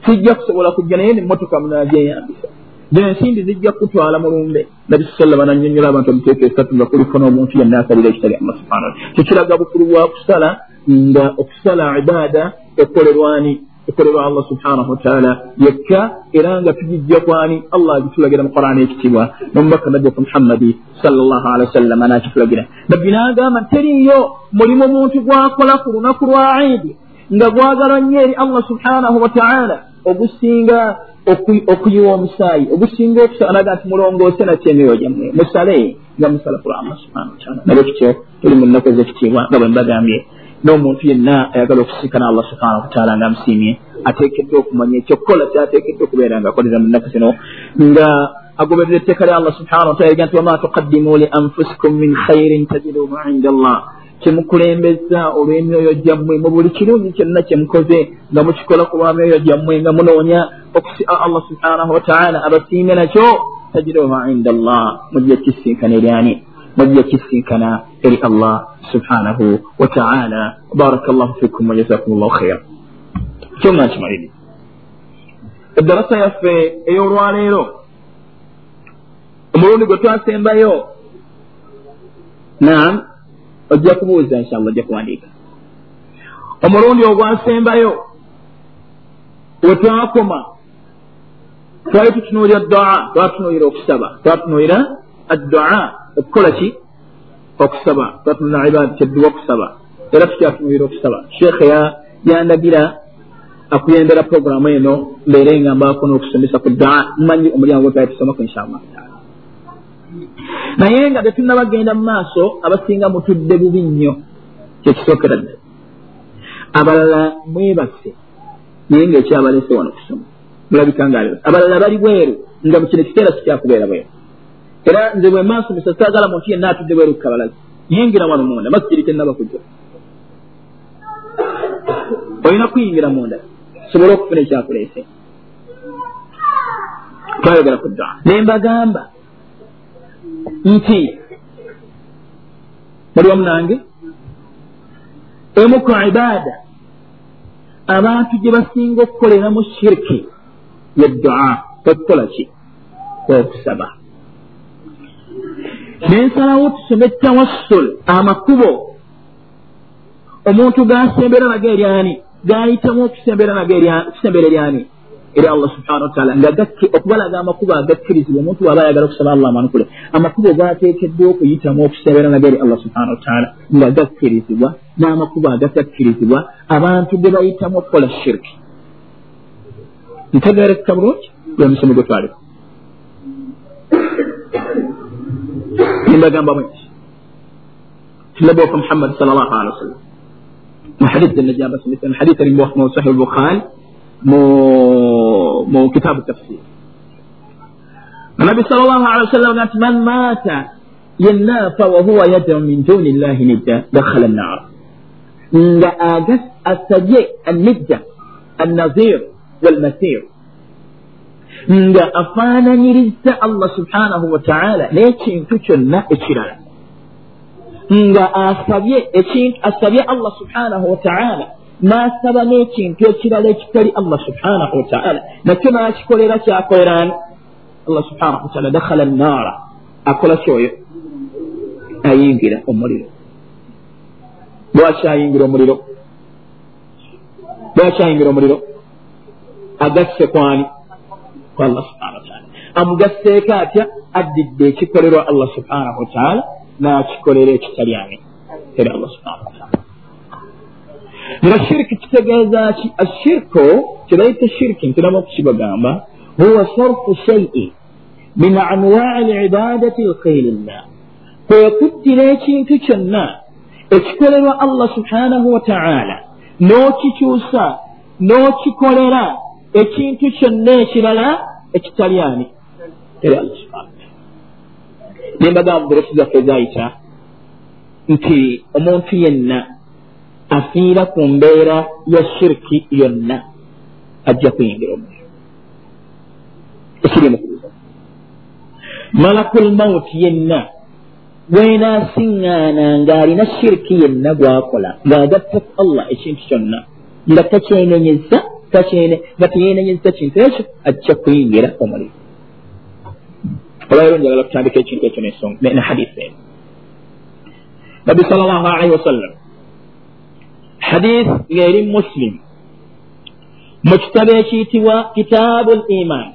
A: sijja kusobola kujja naye nemmotoka munaazeyambisa zensimbi zijja kutwala mu lumbe nabi sallama nannyonnyola abantu omuteeka esatu nga kuliko n'omuntu yenna asalira ekitali allah subhana wataala tekiraga bukulu bwa kusala nga okusala ibaada ekolerwani ekolebwa allah subhanahu wataala yekka era nga tugijja kwani allah agitulagira mu qur'ani ekitibwa nomubaka nabbiku muhammadi salllah alihi wasallama nakitulagira nabbi n'agamba teriyo mulimu omuntu gwakola ku lunaku lwa idi nga gwagalwa nnyo eri allah subhanahu wataala ogusinga okuyiwa omusaayi ogusinga okusala naga nti mulongoose nakyo emyoyo gyammwe musale
B: nga musalafu lwa allah subhanahu wataala nabwe kityo tuli mu nnaku ezekitiibwa nga bwe mbagambye n'omuntu yenna ayagala okusinkana allah subhanahu wataala nga amusiimye ateekeddwa okumanya ekyokukola kyateekeddwa okubeera nga akolera mu nnaku zino nga agoberera etteeka lya allah subhanahu wataala ega nti wama tuqaddimu li anfusikum min khairin tajiduhu inda allah kyemukulembeza olw'emyoyo gyammwe mu buli kirungi kyonna kyemukoze nga mukikola ku lwa myoyo gyammwe nga munoonya allah subhanahu wataala abasiime nakyo tajiduhu inda allah mujja kisinkana eryani mujja kisinkana eri allah subhanahu wataala baraka llahu fikum wajazakum llahu khaira kyonga nkimaliri eddarasa yaffe ey'olwaleero omulundi gwe twasembayo naam ojja kubuuza inshallah ojja kuwandiika omulundi ogwasembayo we twakoma twali tutunuulira dua twatunuulira okusaba twatunuulira addua okukola ki okusaba twatunulira ibada kyedduwa okusaba era tukyatunuulira okusaba sheekhe yandagira akuyembera puroguramu eno mbeere nga mbaako n'okusomesa ku dua mmanyi omulyango gwe twali tusomaku inshallah taala naye nga tetunnabagenda mu maaso abasinga mutudde bubi nnyo kyekisookera ddala abalala mwebase naye ngaekyabalese wano kusoma mulabika nga abalala bali bweru nga mukino ekiseera sikyakubeera bweru era nze bwe maasomesa saagala muntu yenna atudde bweru kukabalazi yingira wano munda masijiri tenaba kujja olina kuyingira munda sobole okufuna ekyakuleese twayogera ku ddaa nembagamba nti. Muli wamu nange emu ku ibaada abantu gye basinga okukoleramu shiriki ye dua. Okukola ki okusaba nensalawo tusome tawassul amakubo. Omuntu gasembera nago eryani gayitamu okusembera nago okusembera eryani eri allah subhana wataala nga okubalaga amakubo agakkirizibwa omuntu waba ayagala okusaba allah amanukule amakubo gateekeddwa okuyitamu okusembera nago eri allah subhana wataala nga gakkirizibwa n'amakubo agatakkirizibwa abantu ge bayitamu okukola shiriki ntegerekeka bulungi gwe musomo gwe twaliko nimbagambamu eki tunabuwaka muhammadi sal llahu alehi wasallam mu hadith zenna gyabasomesa mu hadith ali mu sahih lbukhari mu kitabu tafsir النبي صلى الله عليه وسلم قالت من مات ينافى وهو يدعو من دون الله ندا دخل النار nga asabye annidda annazir walmasir Nga afaananyiriza allah subhanahu wataala n'ekintu kyonna ekirala. Nga asabye ekintu asabye allah subhanahu wataala n'asaba n'ekintu ekirala ekitali allah subhanahu wataala nakyo n'akikolera kyakolerani allah subhanahu wataala dakhala naara akola kyoyo? Ayingira omuliro. Lwaki ayingira omuliro? Lwaki ayingira omuliro? Agasse kwani ku allah subhana wataala amugasseeko atya addidde ekikolerwa allah subhanahu wataala n'akikolera ekitali ani eri allah subhanahu wataala nga shiriki kitegeeza ki ashirku kibayita shiriki ntiramu okukibagamba huwa sarfu shaii min anwai libadati lkhairillah kwekuddira ekintu kyonna ekikolerwa allah subhanahu wataala n'okikyusa n'okikolera ekintu kyonna ekirala ekitali ani eri allah subhanahu nembagamba burosi zaffe ezayita nti omuntu yenna afiira ku mbeera ya shiriki yonna ajja kuyingira omuliro. Ekiri mukubuza malakul mauti yenna bwenaasiŋŋaana ng'alina shiriki yenna gwakola ng'agattaku allah ekintu kyonna nga takyenenyeza nga teyenenyeza kintu ekyo ajja kuyingira omuliro olwaliro njagala kutandika ekintu ekyo ne hadisi eno nabbi sal llahu alaihi wasallam hadis ng'eri muslim mu kitabo ekiyitibwa kitaabu l iman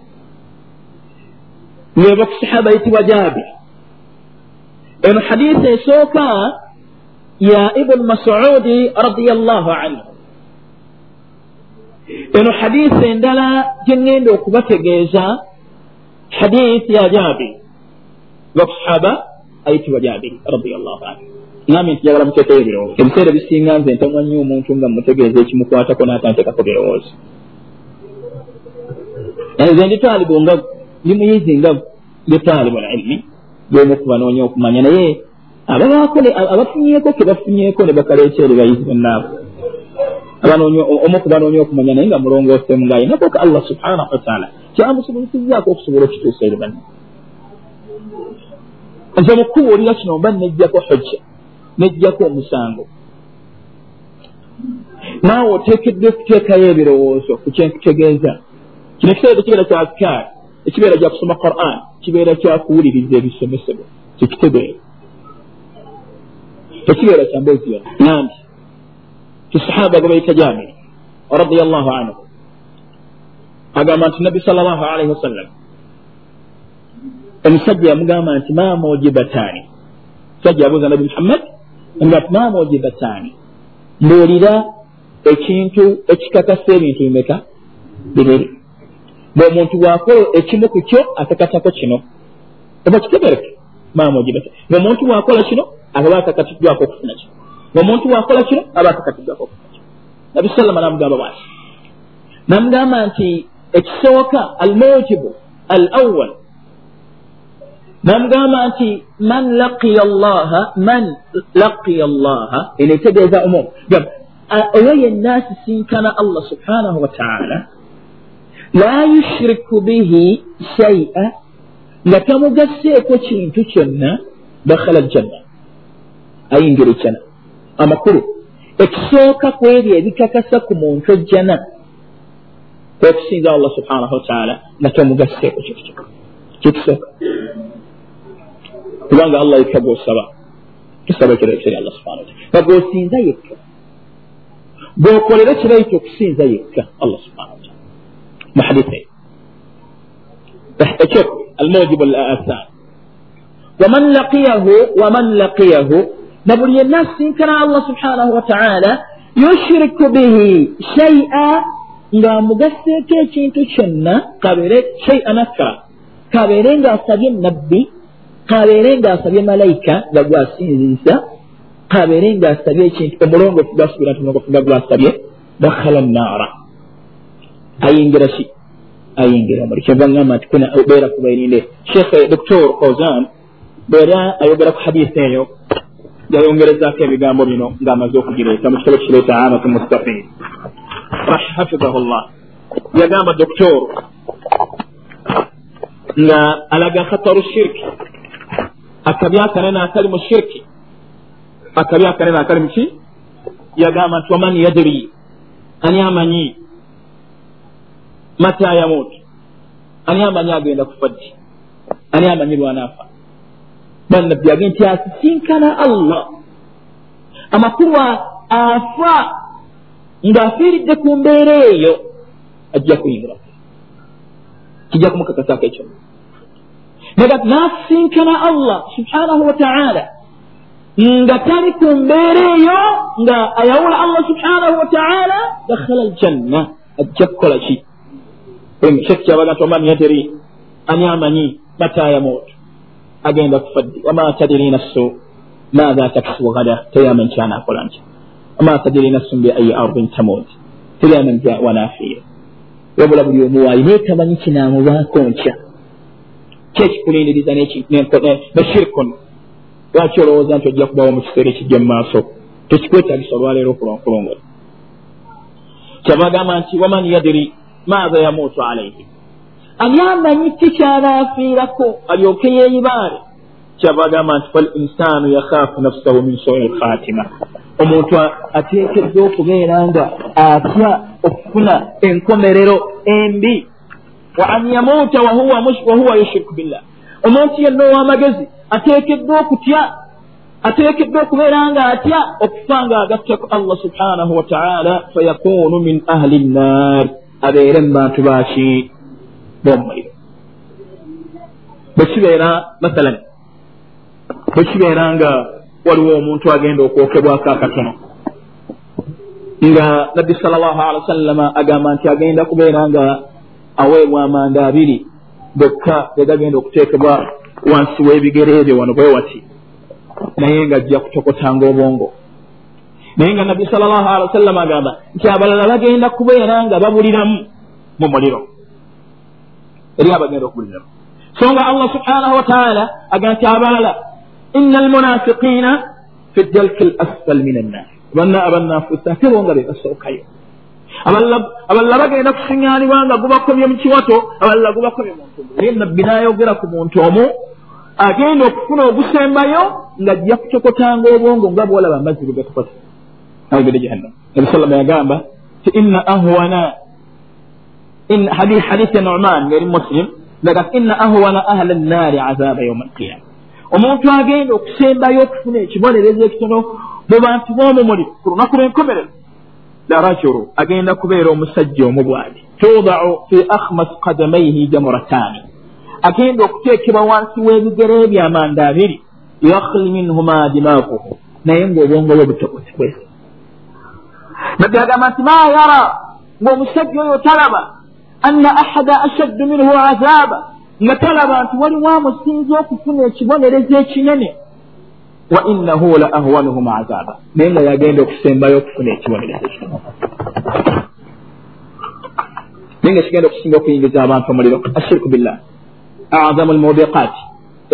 B: ng'eva ku sahaba yitibwa jabir eno hadisi esooka ya ibuni masudi radiallahu anhu eno hadisi endala gyeŋŋenda okubategeeza hadisi ya jabi nga kusahaba ayitibwa jabiri radiallahu anhu. Ngambe nti jagala muteekeyo ebirowoozo. Ebiseera bisinga nze ntamwa nnyo omuntu nga mutegeeza ekimukwatako n'atanteekako birowoozo. Nze ndi taalibu nga ndi muyizi nga ndi taalibu lilmi gemu okubanoonya okumanya. Naye ababaako abafunyeko ke bafunyeko ne bakaleeta eri bayizi bonnaabo omu okubanoonya okumanya naye nga mulongoosemu ng'ayinako ka allah subhanahu wataala kyamusobozesizaako okusobola okituusa eri banne? Nze mukubuulira kino mba nejjako hojja nejjako omusango. Naawe oteekeddwa okuteekayo ebirowoozo ku kyenkutegeeza kino ekiseera tekibeera kya azkaari ekibeera kya kusoma quran kibeera kyakuwuliriza ebisomesebwa. Tekitegeera tekibeera kya mboozi yona nambi kisahaba gwe bayita jamiri radiallahu anhu. Agamba nti nabbi sal llahu alaihi wasallam omusajja yamugamba nti mamojibataani musajja yabuuza nabi muhammad nga ti mamojibataani mbuulira ekintu ekikakasa ebintu bimeka bibiri ngaomuntu bwakola ekimu ku kyo akakatako kino. Oba kitegereke mamojibataani ngaomuntu bwakola kino aba akakatiddwako okufuna kino ngaomuntu bwakola kino aba akakatiddwako okufuna kino nabi sallama namugamba bwati namugamba nti ekisooka almujibu al awal namugamba nti man laqiya llaha man laqiya llaha eno etegeeza omu oyo yenna asisinkana allah subhanahu wataala la yushiriku bihi shaia nga tamugaseeko kintu kyonna dakhala aljanna ayingira ejjana amakulu ekisooka ku ebyo ebikakasa ku muntu ejjana kwekusinza allah subhanahu wataala nga tamugaseeko kintu kyonna kyekisooka kubanga allah yekka gwosaba tosaba ekiraekiri allah subhana wataala nga gwosinza yekka gwokolera kiraita okusinza yekka allah subhana wataala muhadithe ekyoku almujibu alathan waman laqiyahu waman laqiyahu na buli yenna asinkana allah subhanahu wataala yushiriku bihi shaia ng'amugaseeko ekintu kyonna kabeere shaian akra kabeere ng'asabye nabbi kabeere ng'asabye malayika nga gwasinziisa kabeere ng'asabye ekintu omulongoofu gwasubira nti omulongoofu nga gwasabye dakhala naara ayingira ki ayingira omuli kyova ŋŋamba nti kuna beera kubairinde shekhe doktor kozan bwera ayogera ku hadisi eyo yayongerezaako ebigambo bino ng'amaze okugireeta mu kitabo kikireeta amatu mustafin hafizahu llah yagamba doktor nga alaga khataru shirki. Akabi akanene akali mu shirki. Akabi akanene akali muki yagamba nti waman yadiri ani amanyi mata yamut ani amanyi agenda kufa ddi ani amanyi lwanaafa bannabbi age nti asisinkana allah. Amakulu afa ng'afiiridde ku mbeera eyo ajja kuyingira kijja kumukakasako ekyo n'asinkana allah subhanahu wataala nga tali ku mbeera eyo nga ayawula allah subhanahu wataala dakhala aljanna ajja kukola ki shek kyabaga nti oman yadiri ani amanyi mata yamuutu agenda kufa ddi wama tadiri nafsu maatha taksibu gada teyamanyi kyanakola nti wama tadiri nafsu bi ayi ardin tamut teryamanyi wanafiira wabula buli omu waayi naye tamanyi kinaamubaako nkya kyekikulindiriza neshirikun lwaki olowooza nti ojja kubawo mu kiseera ekijja mu maaso tekikwetagisa olwaleero okulongola kyabagamba nti waman yadiri maatha yamuutu alaihi ani amanyi kikyanafiirako alyoke yeeyibaale. Kyabagamba nti fal insaanu yakhaafu nafsahu min soi lkhatima omuntu ateekeddwa okubeera nga atya okufuna enkomerero embi. Wa an yamuuta wahuwa yushiriku billah. Omuntu yenna ow'amagezi ateekeddwa okutya ateekeddwa okubeera nga atya okufa nga agattako allah subhanahu wataala fayakunu min ahli nnaari abeere mu bantu baki b'omuliro bwe kibeera mathalan bwe kibeera nga waliwo omuntu agenda okwokebwako akatono nga nabbi sal llahu alehi wasallama agamba nti agenda kubeera nga aweebwa amanda abiri gokka gegagenda okuteekebwa wansi w'ebigere ebyo wano bwe wati naye nga ajja kutokotanga obwongo naye nga nabbi sal llahu alehi wa sallama agamba nti abalala bagenda kubeera nga babuliramu mu muliro eri abagenda okubuliramu so nga allah subhanahu wataala agamba nti abaala ina almunafiqina fi dalki l asfal min annar banna abannafuusa ate bo nga be basookayo abalala bagenda kusiŋŋaanibwa nga gubakomye mu kiwato abalala gubakomye mu ntumu naye nabbi n'ayogera ku muntu omu agenda okufuna ogusembayo ng'ajja kutokotanga obwongo nga bwolaba amazzi bwegatokota ayogedde jahannam. Nabi sallama yagamba ti inna ahwana hadisi ya numan ngaeri muslim laga inna ahwana ahla nnaari azaba yauma alqiyama omuntu agenda okusembayo okufuna ekibonerezo ekitono mu bantu b'omumuli ku lunaku lw'enkomerero larajulu agenda kubeera omusajja omu bwati tudau fi akhmas kadamaihi jamurataani agenda okuteekebwa wansi w'ebigere byamanda abiri yakhli minhuma dimaaguhu naye ng'obwongo bwe butokotekwesa nabbi agamba nti ma yara ng'omusajja oyo talaba anna ahada ashaddu minhu azaaba nga talaba nti waliwo amusinza okufuna ekibonerezo ekinene wa innahu la ahwanuhum azaaba naye nga yagenda okusembayo okufuna ekibonerezo ekitono naye nga kigenda okusinga okuyingiza abantu omuliro ashirku billah azamu almubiqaati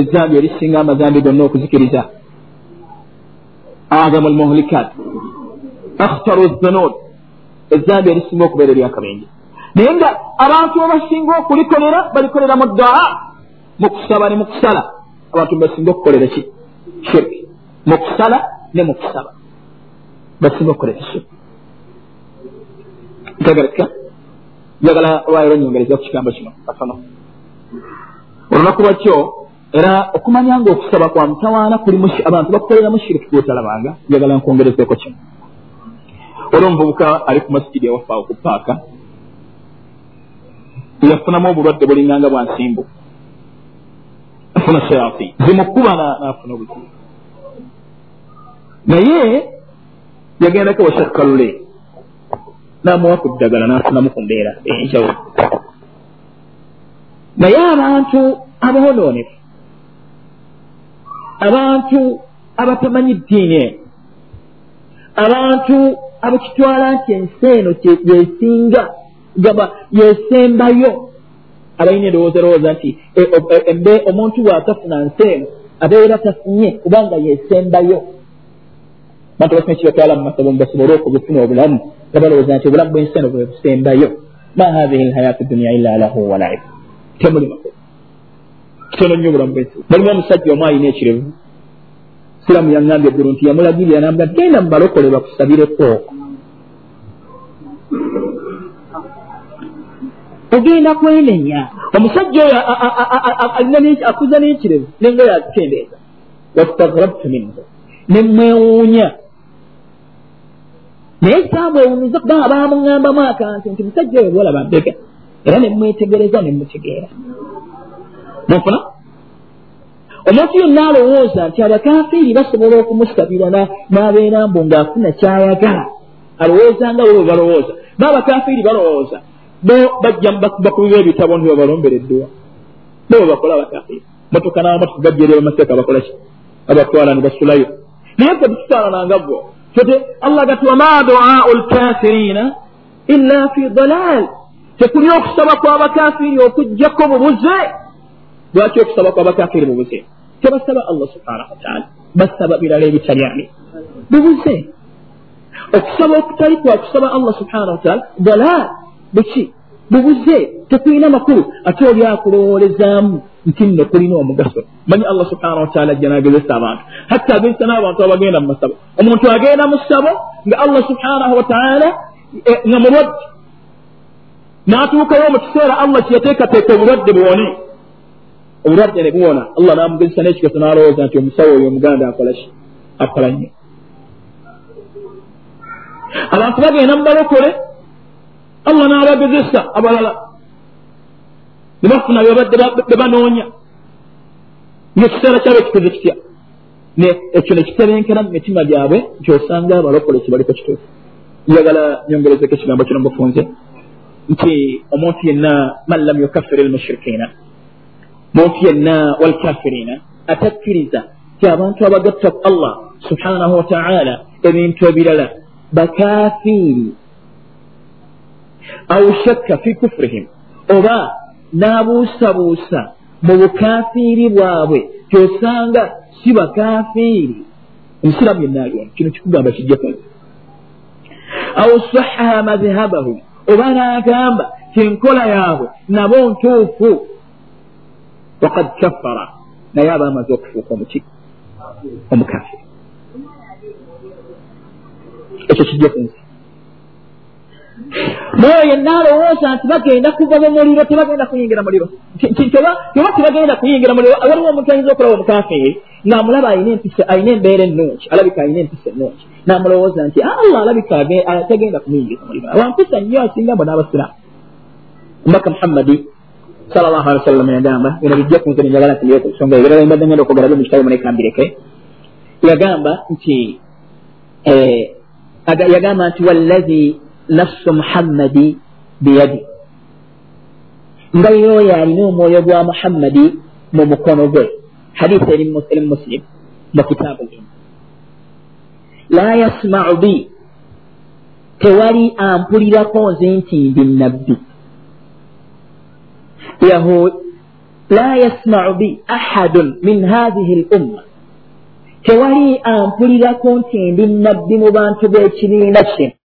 B: ezambi erisinga amazambi gonna okuzikiriza azamu almuhlikaati akhtaru zunud ezambi erisinga okubeera eryakabenje naye nga abantu abasinga okulikolera balikolera mu daa mu kusaba ne mu kusala abantu basinga okukolera ki shirki mu kusala ne mu kusaba basinga okukolera shirki ntegerekeka njagala lwayiro nyongereza ku kigambo kino katono olunaku lwakyo era okumanya nga okusaba kwa mutawaana kuli abantu bakukoleramu shiriki gwotalabanga njagala nkwongerezeeko kino olwo omuvubuka ali ku masikidi ewaffe awo ku paaka yafunamu obulwadde bulinganga bwa nsimbu. Afuna shayatin. Zimukuba nafuna obuzibu. Naye yagendako washakkalule namuwa ku ddagala nafunamu ku mbeera enjawulo. Naye abantu abonoonefu abantu abatamanyi ddiini eno abantu abakitwala nti ensi eno yesinga gaba yesembayo abalina endowooza erowooza nti omuntu bw'atafuna nsi eno abeera tafunye kubanga yesembayo bantu basime kibatwala mu masabo mubasobole okubufuna obulamu nga balowooza nti obulamu bw'ensi eno bwe busembayo ma hathihi lhayaatu dunia illa lahu walaib temuli makulu kitono nnyo obulamu bw'ensi mulimu omusajja omu alina ekirevu siramu yaŋŋambye eggulu nti yamulagirira namba genda mu balokole bakusabireko ogenda kwenenya. Omusajja oyo akuza n'ekirevu nengoyo azitendeeza wastagrabtu minhu. Nemwewuunya naye saamwewumiza kubanga bamuŋŋambamu akantu nti musajja oyo bwolaba mbega era nemwetegereza nemutegeera mufuna? Omuntu yonna alowooza nti abakafiiri basobola okumusabira n'abeera mbu ng'afuna kyayagala alowooza nga bo bwe balowooza. Baabakafiiri balowooza bajja bakubiba ebitabo nti babalombera edduwa bwe bakola abakafiiri motoka n'amamotoka gajjeera bamateeka bakola ki? Abatwala ne basulayo. Naye fe tutufaanananga gwo tote allah gati wama duau lkafirina illa fi dalal tekuli okusaba kw'abakafiiri okugjako bubuze lwaki okusaba kw'abakafiiri bubuze tebasaba allah subhanahu wataala basaba birala ebitalyani bubuze okusaba okutali kwakusaba allah subhanahu wataala dalal buki bubuze. Tekulina makulu. Ate oli akulowolezaamu nti nno kulina omugaso. Manyi allah subhanahu wataala ajja nagezesa abantu. Hatta agezesa n'abantu abagenda mu masabo. Omuntu agenda mu ssabo nga allah subhanahu wataala nga mulwadde n'atuukayo mu kiseera allah kyeyateekateeka obulwadde buwone obulwadde ne buwona allah n'amugezesa n'ekigaso n'alowooza nti omusawo oyo omuganda akola ki? Akola nnyo. Abantu bagenda mu balokole allah n'abagezesa abalala. Ne bafuna bebadde be banoonya. Ngaekiseera kyabwe kikoze kitya? Ekyo ne kitebenkera mu mitima gyabwe nti osanga abalokole kibaliko kituufu. Njagala nyongerezeko ekigambo kino mufunze nti omuntu yenna man lam yukaffir almushrikiina. Muntu yenna walkafiriina atakkiriza ti abantu abagatta ku allah subhanahu wataala ebintu ebirala. Bakafiiri au shakka fi kufurihim oba n'abuusabuusa mu bukafiiri bwabwe kyosanga si bakafiiri omusiraamu yenna aliwa kino kikugamba kijja kunze au sahaha madhhabahu oba n'agamba kenkola yaabwe nabo ntuufu wakad kaffara naye aba amaze okufuuka omuki omukafiri ekyo kijja ku nsi naye yenna alowooza nti bagenda kuva mu muliro tebagenda kuyingira muliro. Oba tebagenda kuyingira muliro? Waliwo omuntu ayinza okulaba omukafiri ng'amulaba alina empisa alina embeera ennungi alabika alina empisa ennungi. N'amulowooza nti allah alabika tagenda kumuyingiza muliro. Wampisa nnyo asinga mbo n'abasiraamu omubaka muhammadi salallahu alihi wasallama yagamba bino bijja ku nze nenjagala nti ndyeko ensonga ebirala embadde ngenda okwogera byo mu kitabo munekambireke yagamba nti yagamba nti wallazi nafsu muhammadi biyadi. Nga yoyo alina omwoyo gwa muhammadi mu mukono gwe. Hadisi eri muslim mu kitaabu lino la yasmau bi. Tewali ampulirako nze nti ndi nabbi la yasmau bi ahadun min hathihi l umma tewali ampulirako nti ndi nabbi mu bantu b'ekibiina kino